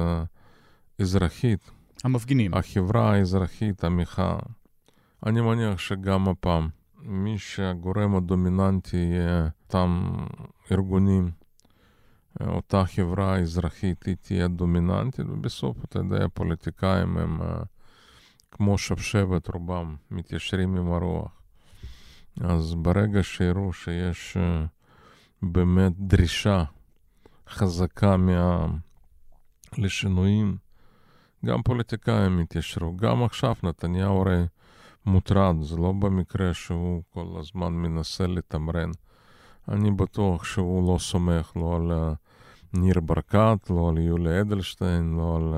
אזרחית. המפגינים. החברה האזרחית, המחאה. אני מניח שגם הפעם, מי שהגורם הדומיננטי יהיה אותם ארגונים, אותה חברה אזרחית, היא תהיה דומיננטית, ובסוף, אתה יודע, הפוליטיקאים הם כמו שבשבת, רובם מתיישרים עם הרוח. אז ברגע שיראו שיש באמת דרישה חזקה מהעם לשינויים, גם פוליטיקאים התיישרו. גם עכשיו נתניהו הרי מוטרד, זה לא במקרה שהוא כל הזמן מנסה לתמרן. אני בטוח שהוא לא סומך לא על ניר ברקת, לא על יולי אדלשטיין, לא על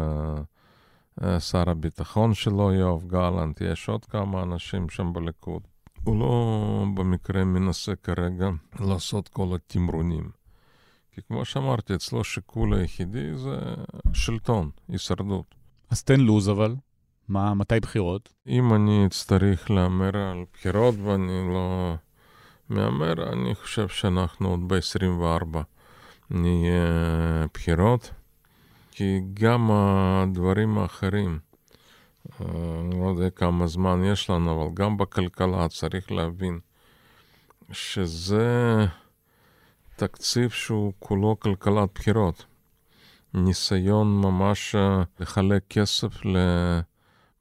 uh, שר הביטחון שלו, יואב גלנט, יש עוד כמה אנשים שם בליכוד. הוא לא במקרה מנסה כרגע לעשות כל התמרונים. כי כמו שאמרתי, אצלו השיקול היחידי זה שלטון, הישרדות. אז תן לו"ז אבל. מה, מתי בחירות? אם אני אצטרך להמר על בחירות ואני לא מהמר, אני חושב שאנחנו עוד ב-24 נהיה בחירות. כי גם הדברים האחרים, אני לא יודע כמה זמן יש לנו, אבל גם בכלכלה צריך להבין שזה תקציב שהוא כולו כלכלת בחירות. ניסיון ממש לחלק כסף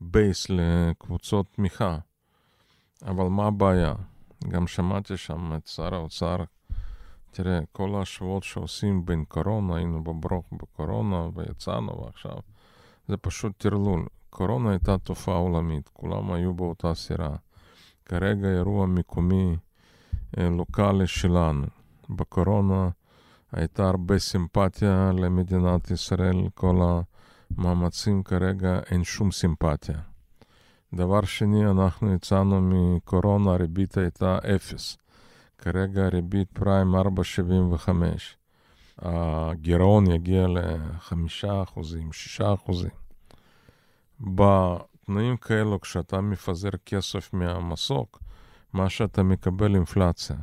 לבייס, לקבוצות תמיכה. אבל מה הבעיה? גם שמעתי שם את שר האוצר, תראה, כל ההשוואות שעושים בין קורונה, היינו בברוך בקורונה ויצאנו ועכשיו, זה פשוט טרלול. קורונה הייתה תופעה עולמית, כולם היו באותה סירה. כרגע אירוע מקומי לוקאלי שלנו. בקורונה הייתה הרבה סימפתיה למדינת ישראל, כל המאמצים כרגע אין שום סימפתיה. דבר שני, אנחנו יצאנו מקורונה, הריבית הייתה אפס. כרגע הריבית פריים 4.75. הגירעון יגיע ל-5%, 6%. בתנאים כאלו, כשאתה מפזר כסף מהמסוק, מה שאתה מקבל אינפלציה.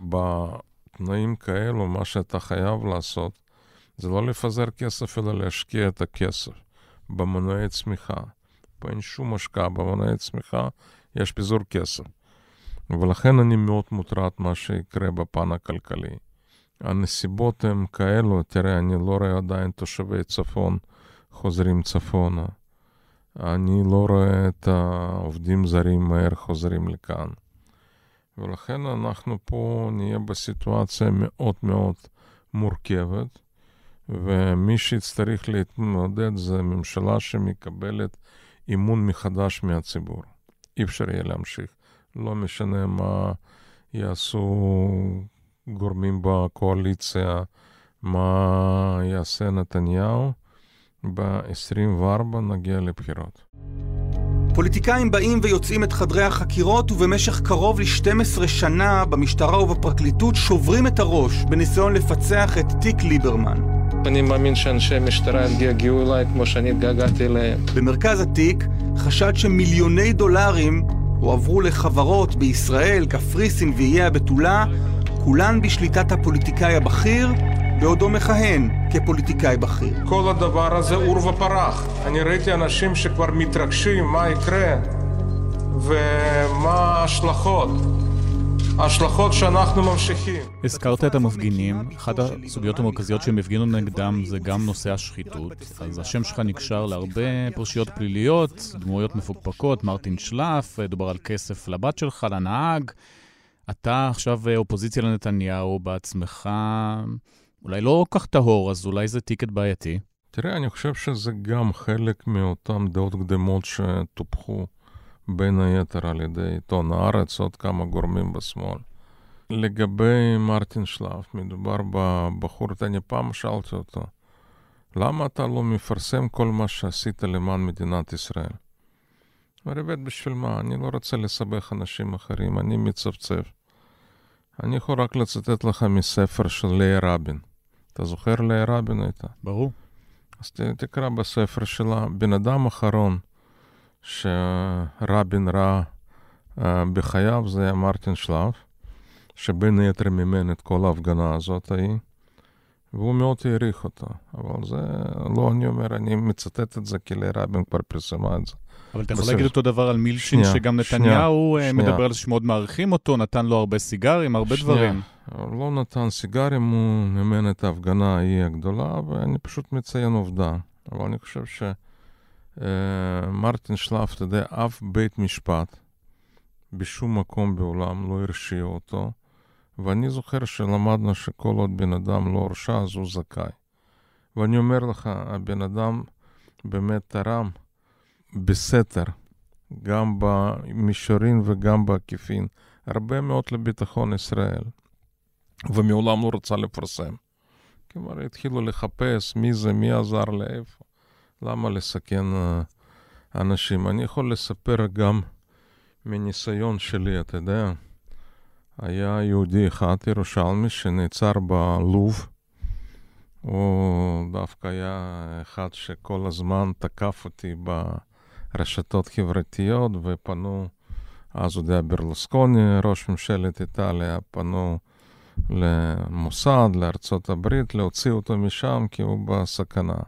בתנאים כאלו, מה שאתה חייב לעשות, זה לא לפזר כסף, אלא להשקיע את הכסף במנועי צמיחה. פה אין שום השקעה במנועי צמיחה, יש פיזור כסף. ולכן אני מאוד מוטרד מה שיקרה בפן הכלכלי. הנסיבות הן כאלו, תראה, אני לא רואה עדיין תושבי צפון חוזרים צפונה. אני לא רואה את העובדים זרים מהר חוזרים לכאן. ולכן אנחנו פה נהיה בסיטואציה מאוד מאוד מורכבת, ומי שיצטרך להתמודד זה ממשלה שמקבלת אמון מחדש מהציבור. אי אפשר יהיה להמשיך. לא משנה מה יעשו גורמים בקואליציה, מה יעשה נתניהו. ב-24 נגיע לבחירות. פוליטיקאים באים ויוצאים את חדרי החקירות ובמשך קרוב ל-12 שנה במשטרה ובפרקליטות שוברים את הראש בניסיון לפצח את תיק ליברמן. אני מאמין שאנשי המשטרה יגיעו אליי כמו שאני התגעגעתי אליהם. במרכז התיק חשד שמיליוני דולרים הועברו לחברות בישראל, קפריסין ואיי הבתולה, כולן בשליטת הפוליטיקאי הבכיר בעודו מכהן כפוליטיקאי בכיר. כל הדבר הזה עור ופרח. אני ראיתי אנשים שכבר מתרגשים מה יקרה ומה ההשלכות. ההשלכות שאנחנו ממשיכים. הזכרת את המפגינים, אחת הסוגיות המרכזיות שהם הפגינו נגדם זה גם נושא השחיתות. אז השם שלך נקשר להרבה פרשיות פליליות, דמויות מפוקפקות, מרטין שלף, דובר על כסף לבת שלך, לנהג. אתה עכשיו אופוזיציה לנתניהו בעצמך. אולי לא כל כך טהור, אז אולי זה טיקט בעייתי. תראה, אני חושב שזה גם חלק מאותן דעות קדמות שטופחו בין היתר על ידי עיתון הארץ, עוד כמה גורמים בשמאל. לגבי מרטין שלף, מדובר בבחור, אני פעם שאלתי אותו, למה אתה לא מפרסם כל מה שעשית למען מדינת ישראל? אומר, בשביל מה? אני לא רוצה לסבך אנשים אחרים, אני מצפצף. אני יכול רק לצטט לך מספר של לאה רבין. אתה זוכר לאה רבין הייתה? ברור. אז ת, תקרא בספר שלה, בן אדם אחרון שרבין ראה uh, בחייו זה היה מרטין שלף, שבין היתר מימן את כל ההפגנה הזאת ההיא, והוא מאוד העריך אותה. אבל זה לא אני אומר, אני מצטט את זה כי לאה רבין כבר פרסמה את זה. אבל אתה יכול להגיד אותו דבר על מילצ'ין, שנייה, שגם שנייה, נתניהו אה, שנייה. מדבר על זה שמאוד מעריכים אותו, נתן לו הרבה סיגרים, הרבה שנייה. דברים. לא נתן סיגרים, הוא מימן את ההפגנה ההיא הגדולה, ואני פשוט מציין עובדה. אבל אני חושב שמרטין שלף, אתה יודע, אף בית משפט בשום מקום בעולם לא הרשיע אותו, ואני זוכר שלמדנו שכל עוד בן אדם לא הורשע, אז הוא זכאי. ואני אומר לך, הבן אדם באמת תרם בסתר, גם במישורין וגם בעקיפין, הרבה מאוד לביטחון ישראל, ומעולם לא רצה לפרסם. כלומר, התחילו לחפש מי זה, מי עזר לאיפה, למה לסכן אה, אנשים. אני יכול לספר גם מניסיון שלי, אתה יודע, היה יהודי אחד, ירושלמי, שנעצר בלוב. הוא דווקא היה אחד שכל הזמן תקף אותי ברשתות חברתיות, ופנו, אז הוא היה ברלוסקוני, ראש ממשלת איטליה, פנו למוסד, לארצות הברית, להוציא אותו משם כי הוא בסכנה.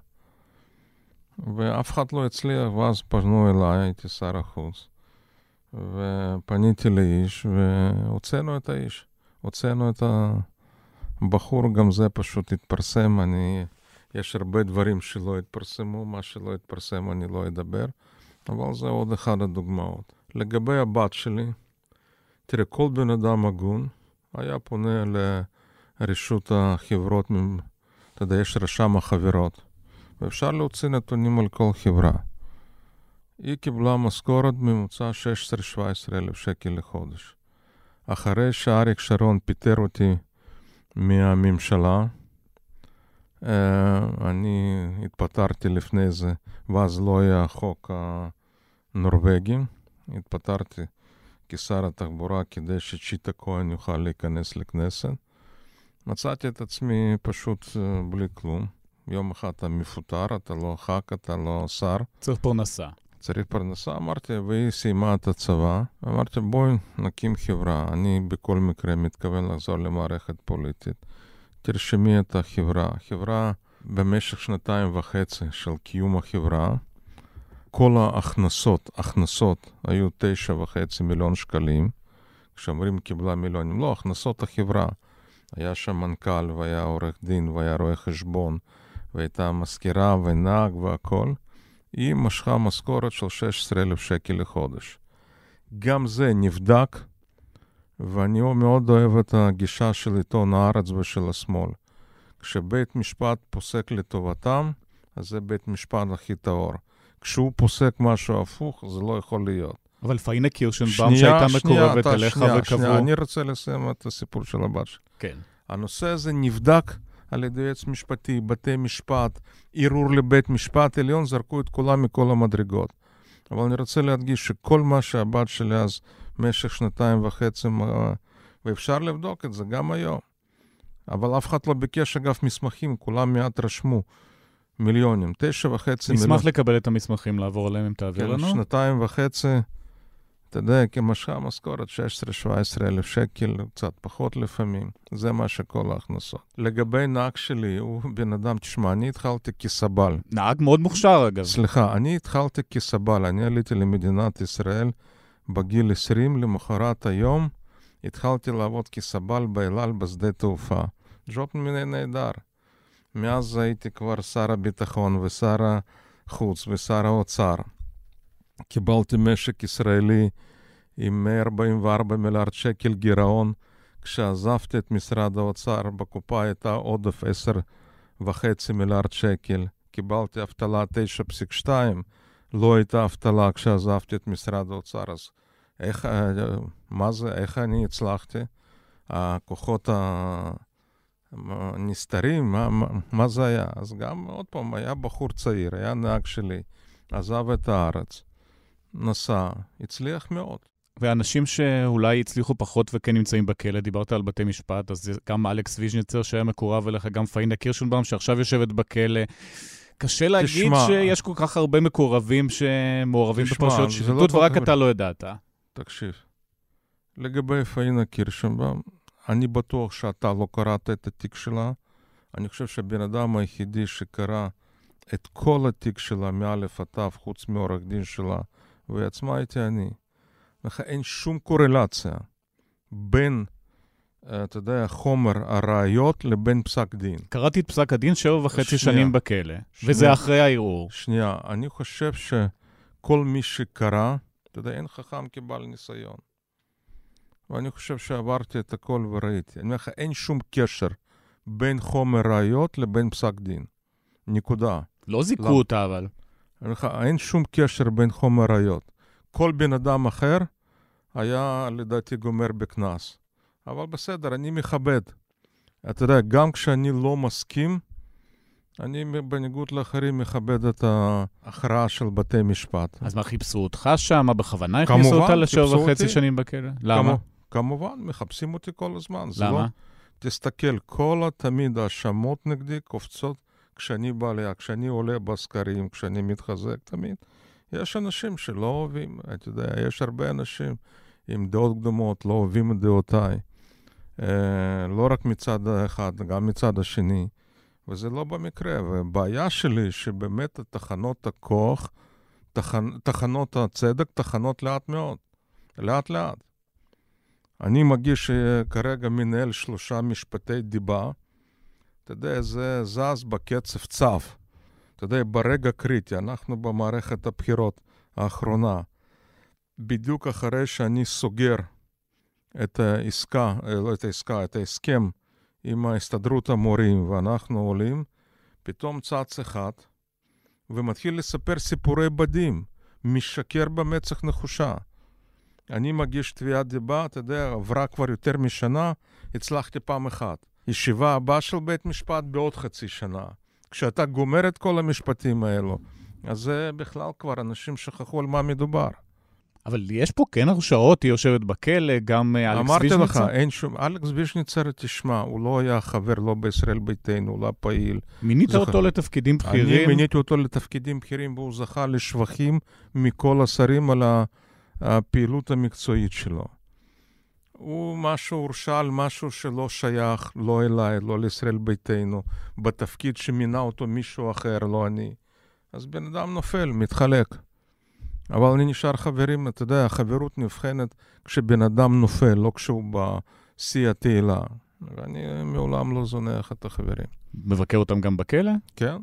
ואף אחד לא הצליח, ואז פנו אליי, הייתי שר החוץ, ופניתי לאיש, והוצאנו את האיש. הוצאנו את הבחור, גם זה פשוט התפרסם. אני, יש הרבה דברים שלא התפרסמו, מה שלא התפרסם אני לא אדבר, אבל זה עוד אחת הדוגמאות. לגבי הבת שלי, תראה, כל בן אדם הגון היה פונה לרשות החברות, אתה יודע, יש רשם החברות, ואפשר להוציא נתונים על כל חברה. היא קיבלה משכורת ממוצע 16-17 אלף שקל לחודש. אחרי שאריק שרון פיטר אותי מהממשלה, אני התפטרתי לפני זה, ואז לא היה חוק הנורבגי. התפטרתי כשר התחבורה כדי שצ'יטה כהן יוכל להיכנס לכנסת. מצאתי את עצמי פשוט בלי כלום. יום אחד אתה מפוטר, אתה לא ח"כ, אתה לא שר. צריך פרנסה. צריך פרנסה, אמרתי, והיא סיימה את הצבא. אמרתי, בואי נקים חברה. אני בכל מקרה מתכוון לחזור למערכת פוליטית. תרשמי את החברה. חברה במשך שנתיים וחצי של קיום החברה, כל ההכנסות, הכנסות היו תשע וחצי מיליון שקלים. כשאומרים קיבלה מיליונים, לא, הכנסות החברה. היה שם מנכ"ל, והיה עורך דין, והיה רואה חשבון, והייתה מזכירה ונהג והכל. היא משכה משכורת של 16,000 שקל לחודש. גם זה נבדק, ואני מאוד אוהב את הגישה של עיתון הארץ ושל השמאל. כשבית משפט פוסק לטובתם, אז זה בית משפט הכי טהור. כשהוא פוסק משהו הפוך, זה לא יכול להיות. אבל פאינה קירשנבאום שהייתה מקורבת אליך וקבעו... שנייה, אני רוצה לסיים את הסיפור של הבת שלי. כן. הנושא הזה נבדק על ידי יועץ משפטי, בתי משפט, ערעור לבית משפט עליון, זרקו את כולם מכל המדרגות. אבל אני רוצה להדגיש שכל מה שהבת שלי אז, במשך שנתיים וחצי, ואפשר לבדוק את זה גם היום. אבל אף אחד לא ביקש, אגב, מסמכים, כולם מעט רשמו. מיליונים, תשע וחצי מיליון. נשמח לקבל את המסמכים, לעבור עליהם אם תעביר כן, לנו. שנתיים וחצי, אתה יודע, כמשכה משכורת 16-17 אלף שקל, קצת פחות לפעמים. זה מה שכל ההכנסות. לגבי נהג שלי, הוא בן אדם, תשמע, אני התחלתי כסבל. נהג מאוד מוכשר, אגב. סליחה, אני התחלתי כסבל. אני עליתי למדינת ישראל בגיל 20, למחרת היום התחלתי לעבוד כסבל באלעל בשדה תעופה. ג'וב מיני נהדר. מאז הייתי כבר שר הביטחון ושר החוץ ושר האוצר. קיבלתי משק ישראלי עם 144 מיליארד שקל גירעון. כשעזבתי את משרד האוצר, בקופה הייתה עודף 10 וחצי מיליארד שקל. קיבלתי אבטלה 9.2, לא הייתה אבטלה כשעזבתי את משרד האוצר, אז איך, אה, מה זה, איך אני הצלחתי? הכוחות הנסתרים, מה, מה זה היה? אז גם, עוד פעם, היה בחור צעיר, היה נהג שלי, עזב את הארץ, נסע, הצליח מאוד. ואנשים שאולי הצליחו פחות וכן נמצאים בכלא, דיברת על בתי משפט, אז גם אלכס ויז'ניצר שהיה מקורב אליך, גם פאינה קירשנבאום שעכשיו יושבת בכלא. קשה להגיד תשמע, שיש כל כך הרבה מקורבים שמעורבים בפרשיות שחיתות, לא ורק אתה לא ידעת. תקשיב, לגבי פאינה קירשנבאום, אני בטוח שאתה לא קראת את התיק שלה. אני חושב שהבן אדם היחידי שקרא את כל התיק שלה מאלף עד תו, חוץ מעורך דין שלה, והיא עצמה הייתי אני. לך אין שום קורלציה בין, אה, אתה יודע, חומר הראיות לבין פסק דין. קראתי את פסק הדין שבע וחצי שנים בכלא, שנייה, וזה אחרי הערעור. שנייה, אני חושב שכל מי שקרא, אתה יודע, אין חכם כבעל ניסיון. ואני חושב שעברתי את הכל וראיתי. אני אומר לך, אין שום קשר בין חומר ראיות לבין פסק דין. נקודה. לא זיכו. אותה, אבל. אין שום קשר בין חומר ראיות. כל בן אדם אחר היה לדעתי גומר בקנס. אבל בסדר, אני מכבד. אתה יודע, גם כשאני לא מסכים, אני בניגוד לאחרים מכבד את ההכרעה של בתי משפט. אז מה, חיפשו אותך שם? בכוונה הכניסו אותה לשבע וחצי שנים בכלא? למה? כמובן, מחפשים אותי כל הזמן. למה? לא, תסתכל, כל תמיד האשמות נגדי קופצות כשאני בעלייה, כשאני עולה בסקרים, כשאני מתחזק תמיד. יש אנשים שלא אוהבים, אתה יודע, יש הרבה אנשים עם דעות קדומות, לא אוהבים את דעותיי. אה, לא רק מצד אחד, גם מצד השני. וזה לא במקרה. והבעיה שלי שבאמת תחנות הכוח, תחנ... תחנות הצדק, תחנות לאט מאוד. לאט לאט. אני מגיש אה, כרגע מנהל שלושה משפטי דיבה. אתה יודע, זה זז בקצב צו. אתה יודע, ברגע קריטי, אנחנו במערכת הבחירות האחרונה, בדיוק אחרי שאני סוגר את העסקה, אה, לא את העסקה, את ההסכם עם ההסתדרות המורים ואנחנו עולים, פתאום צץ אחד ומתחיל לספר סיפורי בדים, משקר במצח נחושה. אני מגיש תביעת דיבה, אתה יודע, עברה כבר יותר משנה, הצלחתי פעם אחת. ישיבה הבאה של בית משפט בעוד חצי שנה. כשאתה גומר את כל המשפטים האלו, אז זה בכלל כבר אנשים שכחו על מה מדובר. אבל יש פה כן הרשעות, היא יושבת בכלא, גם אה, אלכס וישניצר. אמרתי לך, אין שום... אלכס וישניצר, תשמע, הוא לא היה חבר לא בישראל ביתנו, לא פעיל. מינית זכ... אותו לתפקידים בכירים? אני מיניתי אותו לתפקידים בכירים, והוא זכה לשבחים מכל השרים על הפעילות המקצועית שלו. הוא משהו הורשע על משהו שלא שייך, לא אליי, לא לישראל ביתנו, בתפקיד שמינה אותו מישהו אחר, לא אני. אז בן אדם נופל, מתחלק. אבל אני נשאר חברים, אתה יודע, החברות נבחנת כשבן אדם נופל, לא כשהוא בשיא התהילה. ואני מעולם לא זונח את החברים. מבקר אותם גם בכלא? כן.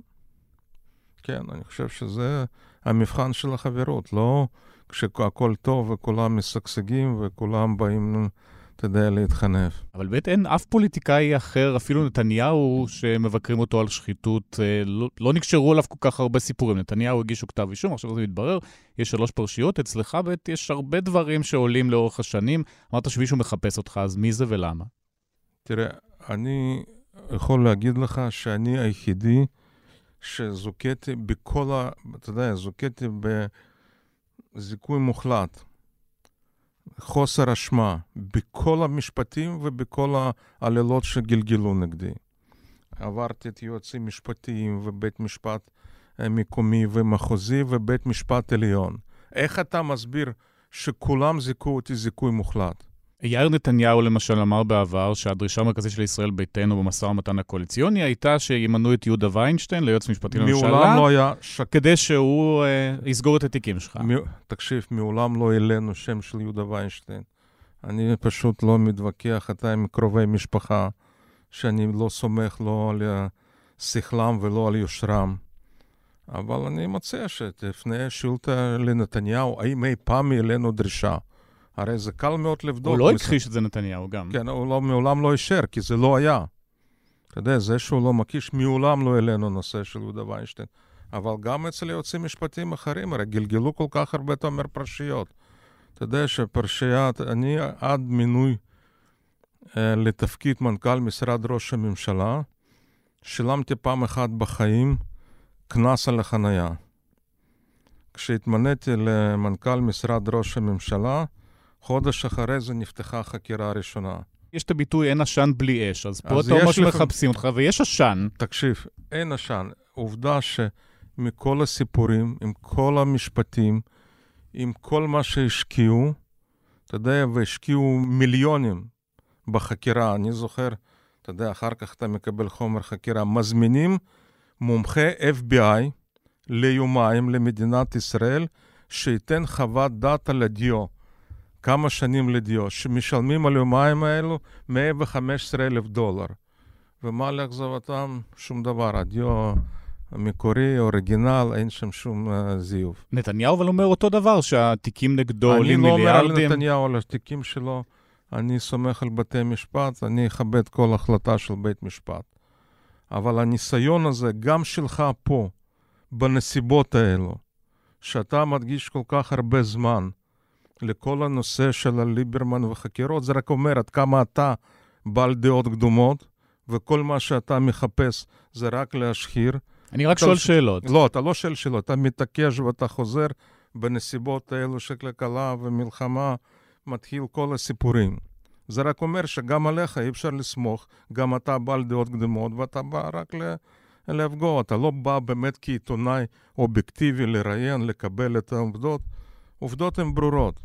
כן, אני חושב שזה המבחן של החברות, לא כשהכול טוב וכולם משגשגים וכולם באים אתה יודע, להתחנף. אבל באמת אין אף פוליטיקאי אחר, אפילו נתניהו, שמבקרים אותו על שחיתות, אה, לא, לא נקשרו עליו כל כך הרבה סיפורים. נתניהו הגישו כתב אישום, עכשיו זה מתברר, יש שלוש פרשיות, אצלך באמת יש הרבה דברים שעולים לאורך השנים. אמרת שמישהו מחפש אותך, אז מי זה ולמה? תראה, אני יכול להגיד לך שאני היחידי שזוכיתי בכל ה... אתה יודע, זוכיתי בזיכוי מוחלט. חוסר אשמה בכל המשפטים ובכל העלילות שגלגלו נגדי. עברתי את יועצים משפטיים ובית משפט אה, מקומי ומחוזי ובית משפט עליון. איך אתה מסביר שכולם זיכו אותי זיכוי מוחלט? יאיר נתניהו למשל אמר בעבר שהדרישה המרכזית של ישראל ביתנו במשא ומתן הקואליציוני הייתה שימנו את יהודה ויינשטיין ליועץ משפטי לממשלה. מעולם לא היה... שק... כדי שהוא אה, יסגור את התיקים שלך. מ... תקשיב, מעולם לא העלינו שם של יהודה ויינשטיין. אני פשוט לא מתווכח אתה עם קרובי משפחה, שאני לא סומך לא על שכלם ולא על יושרם. אבל אני מציע שתפנה שאילתה לנתניהו, האם אי פעם העלינו דרישה. הרי זה קל מאוד לבדוק. הוא לא הכחיש את זה נתניהו גם. כן, הוא לא, מעולם לא אישר, כי זה לא היה. אתה יודע, זה שהוא לא מקיש, מעולם לא העלינו נושא של יהודה ויינשטיין. אבל גם אצל יועצים משפטיים אחרים, הרי גלגלו כל כך הרבה, אתה אומר, פרשיות. אתה יודע שפרשיית, אני עד מינוי אה, לתפקיד מנכ"ל משרד ראש הממשלה, שילמתי פעם אחת בחיים קנס על החנייה. כשהתמניתי למנכ"ל משרד ראש הממשלה, חודש אחרי זה נפתחה חקירה ראשונה. יש את הביטוי אין עשן בלי אש, אז פה אז אתה אומר יש לך- שמחפשים אותך, ויש עשן. תקשיב, אין עשן. עובדה שמכל הסיפורים, עם כל המשפטים, עם כל מה שהשקיעו, אתה יודע, והשקיעו מיליונים בחקירה. אני זוכר, אתה יודע, אחר כך אתה מקבל חומר חקירה. מזמינים מומחה FBI ליומיים למדינת ישראל, שייתן חוות דעת על הדיו. כמה שנים לדיו, שמשלמים על יומיים האלו 115 אלף דולר. ומה לאכזבתם? שום דבר. הדיו המקורי, אוריגינל, אין שם שום uh, זיוף. נתניהו אבל אומר אותו דבר, שהתיקים נגדו אני עולים לא אומר על מיליארדים. נתניהו, על התיקים שלו, אני סומך על בתי משפט, אני אכבד כל החלטה של בית משפט. אבל הניסיון הזה, גם שלך פה, בנסיבות האלו, שאתה מדגיש כל כך הרבה זמן לכל הנושא של ליברמן וחקירות, זה רק אומר עד כמה אתה בעל דעות קדומות, וכל מה שאתה מחפש זה רק להשחיר. אני רק שואל ש- שאלות. לא, אתה לא שואל שאלות, אתה מתעקש ואתה חוזר בנסיבות האלו של כלכלה ומלחמה, מתחיל כל הסיפורים. זה רק אומר שגם עליך אי אפשר לסמוך, גם אתה בעל דעות קדומות ואתה בא רק ל... לפגוע, אתה לא בא באמת כעיתונאי אובייקטיבי לראיין, לקבל את העובדות. עובדות הן ברורות.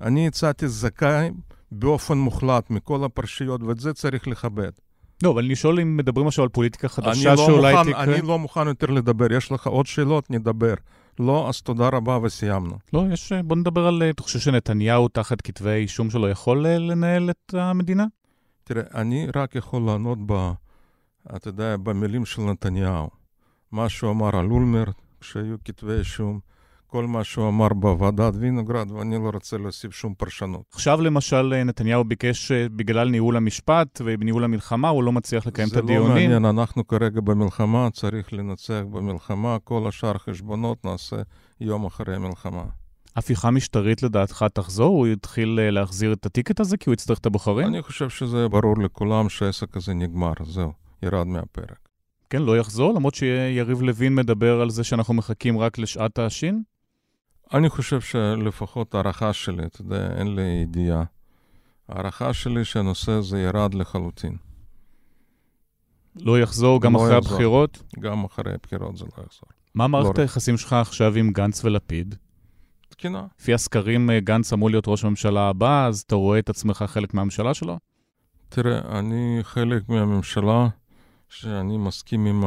אני הצעתי זכאי באופן מוחלט מכל הפרשיות, ואת זה צריך לכבד. לא, אבל אני שואל אם מדברים עכשיו על פוליטיקה אני חדשה לא, שאולי מוכן, תקרה. אני לא מוכן יותר לדבר. יש לך עוד שאלות? נדבר. לא, אז תודה רבה וסיימנו. לא, יש... בוא נדבר על... אתה חושב שנתניהו תחת כתבי האישום שלו יכול אה, לנהל את המדינה? תראה, אני רק יכול לענות ב... אתה יודע, במילים של נתניהו. מה שהוא אמר על אולמרט, כשהיו כתבי אישום, כל מה שהוא אמר בוועדת וינוגרד, ואני לא רוצה להוסיף שום פרשנות. עכשיו למשל נתניהו ביקש אה, בגלל ניהול המשפט ובניהול המלחמה, הוא לא מצליח לקיים את זה לא הדיונים. מעניין, אנחנו כרגע במלחמה, צריך לנצח במלחמה, כל השאר חשבונות נעשה יום אחרי המלחמה. הפיכה משטרית לדעתך תחזור? הוא יתחיל אה, להחזיר את הטיקט הזה כי הוא יצטרך את הבוחרים? אני חושב שזה ברור לכולם שהעסק הזה נגמר, זהו, ירד מהפרק. כן, לא יחזור, למרות שיריב לוין מדבר על זה שאנחנו מחכים רק לשעת השין? אני חושב שלפחות הערכה שלי, אתה יודע, אין לי ידיעה. הערכה שלי שהנושא הזה ירד לחלוטין. לא יחזור גם לא אחרי יחזור. הבחירות? גם אחרי הבחירות זה לא יחזור. מה מערכת לא. היחסים שלך עכשיו עם גנץ ולפיד? תקינה. לפי הסקרים, אה, גנץ אמור להיות ראש הממשלה הבא, אז אתה רואה את עצמך חלק מהממשלה שלו? תראה, אני חלק מהממשלה שאני מסכים עם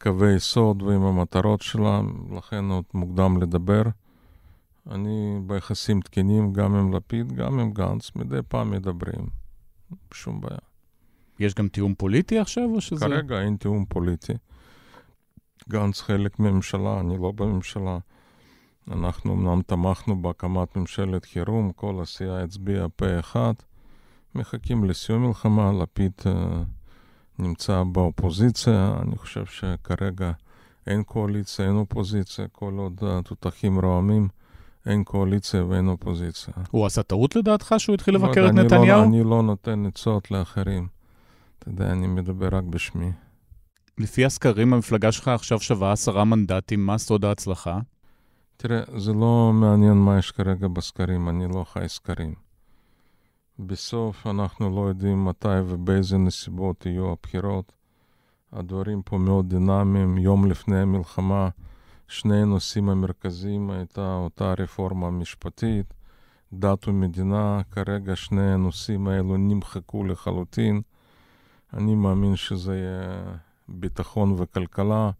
הקווי יסוד ועם המטרות שלה, לכן עוד מוקדם לדבר. אני ביחסים תקינים גם עם לפיד, גם עם גנץ, מדי פעם מדברים. שום בעיה. יש גם תיאום פוליטי עכשיו, או שזה... כרגע אין תיאום פוליטי. גנץ חלק מהממשלה, אני לא בממשלה. אנחנו אמנם תמכנו בהקמת ממשלת חירום, כל הסיעה הצביעה פה אחד. מחכים לסיום מלחמה, לפיד אה, נמצא באופוזיציה. אני חושב שכרגע אין קואליציה, אין אופוזיציה, כל עוד התותחים רועמים, אין קואליציה ואין אופוזיציה. הוא עשה טעות לדעתך שהוא התחיל לא לבקר את אני נתניהו? לא, אני לא נותן עצות לאחרים. אתה יודע, אני מדבר רק בשמי. לפי הסקרים, המפלגה שלך עכשיו שווה עשרה מנדטים, מה סוד ההצלחה? תראה, זה לא מעניין מה יש כרגע בסקרים, אני לא חי סקרים. בסוף אנחנו לא יודעים מתי ובאיזה נסיבות יהיו הבחירות. הדברים פה מאוד דינמיים. יום לפני המלחמה, שני הנושאים המרכזיים הייתה אותה רפורמה משפטית, דת ומדינה. כרגע שני הנושאים האלו נמחקו לחלוטין. אני מאמין שזה יהיה ביטחון וכלכלה,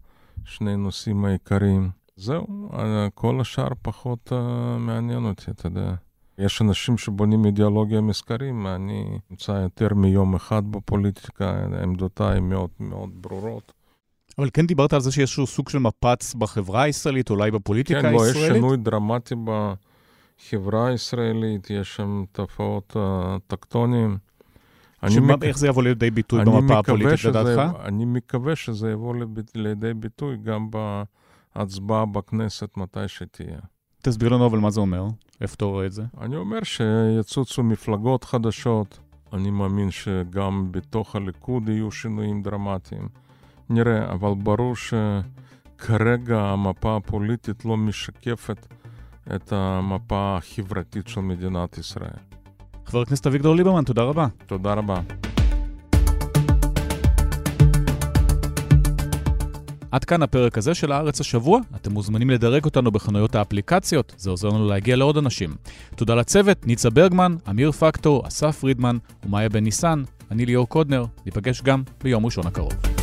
שני נושאים העיקריים. זהו, אה, כל השאר פחות uh, מעניין אותי, אתה יודע. יש אנשים שבונים אידיאולוגיה מסקרים, אני נמצא יותר מיום אחד בפוליטיקה, עמדותיי מאוד מאוד ברורות. אבל כן דיברת על זה שיש איזשהו סוג של מפץ בחברה הישראלית, אולי בפוליטיקה כן, לא, יש הישראלית? שינוי דרמטי בחברה הישראלית, יש שם תופעות uh, טקטוניים. שמה, מק... איך זה יבוא לידי ביטוי במפה הפוליטית לדעתך? אני מקווה שזה יבוא לידי ביטוי גם בהצבעה בכנסת מתי שתהיה. תסביר לנו אבל מה זה אומר, איפה אתה רואה את זה? אני אומר שיצוצו מפלגות חדשות, אני מאמין שגם בתוך הליכוד יהיו שינויים דרמטיים. נראה, אבל ברור שכרגע המפה הפוליטית לא משקפת את המפה החברתית של מדינת ישראל. חבר הכנסת אביגדור ליברמן, תודה רבה. תודה רבה. עד כאן הפרק הזה של הארץ השבוע. אתם מוזמנים לדרג אותנו בחנויות האפליקציות, זה עוזר לנו להגיע לעוד אנשים. תודה לצוות, ניצה ברגמן, אמיר פקטור, אסף פרידמן ומאיה בן ניסן. אני ליאור קודנר, ניפגש גם ביום ראשון הקרוב.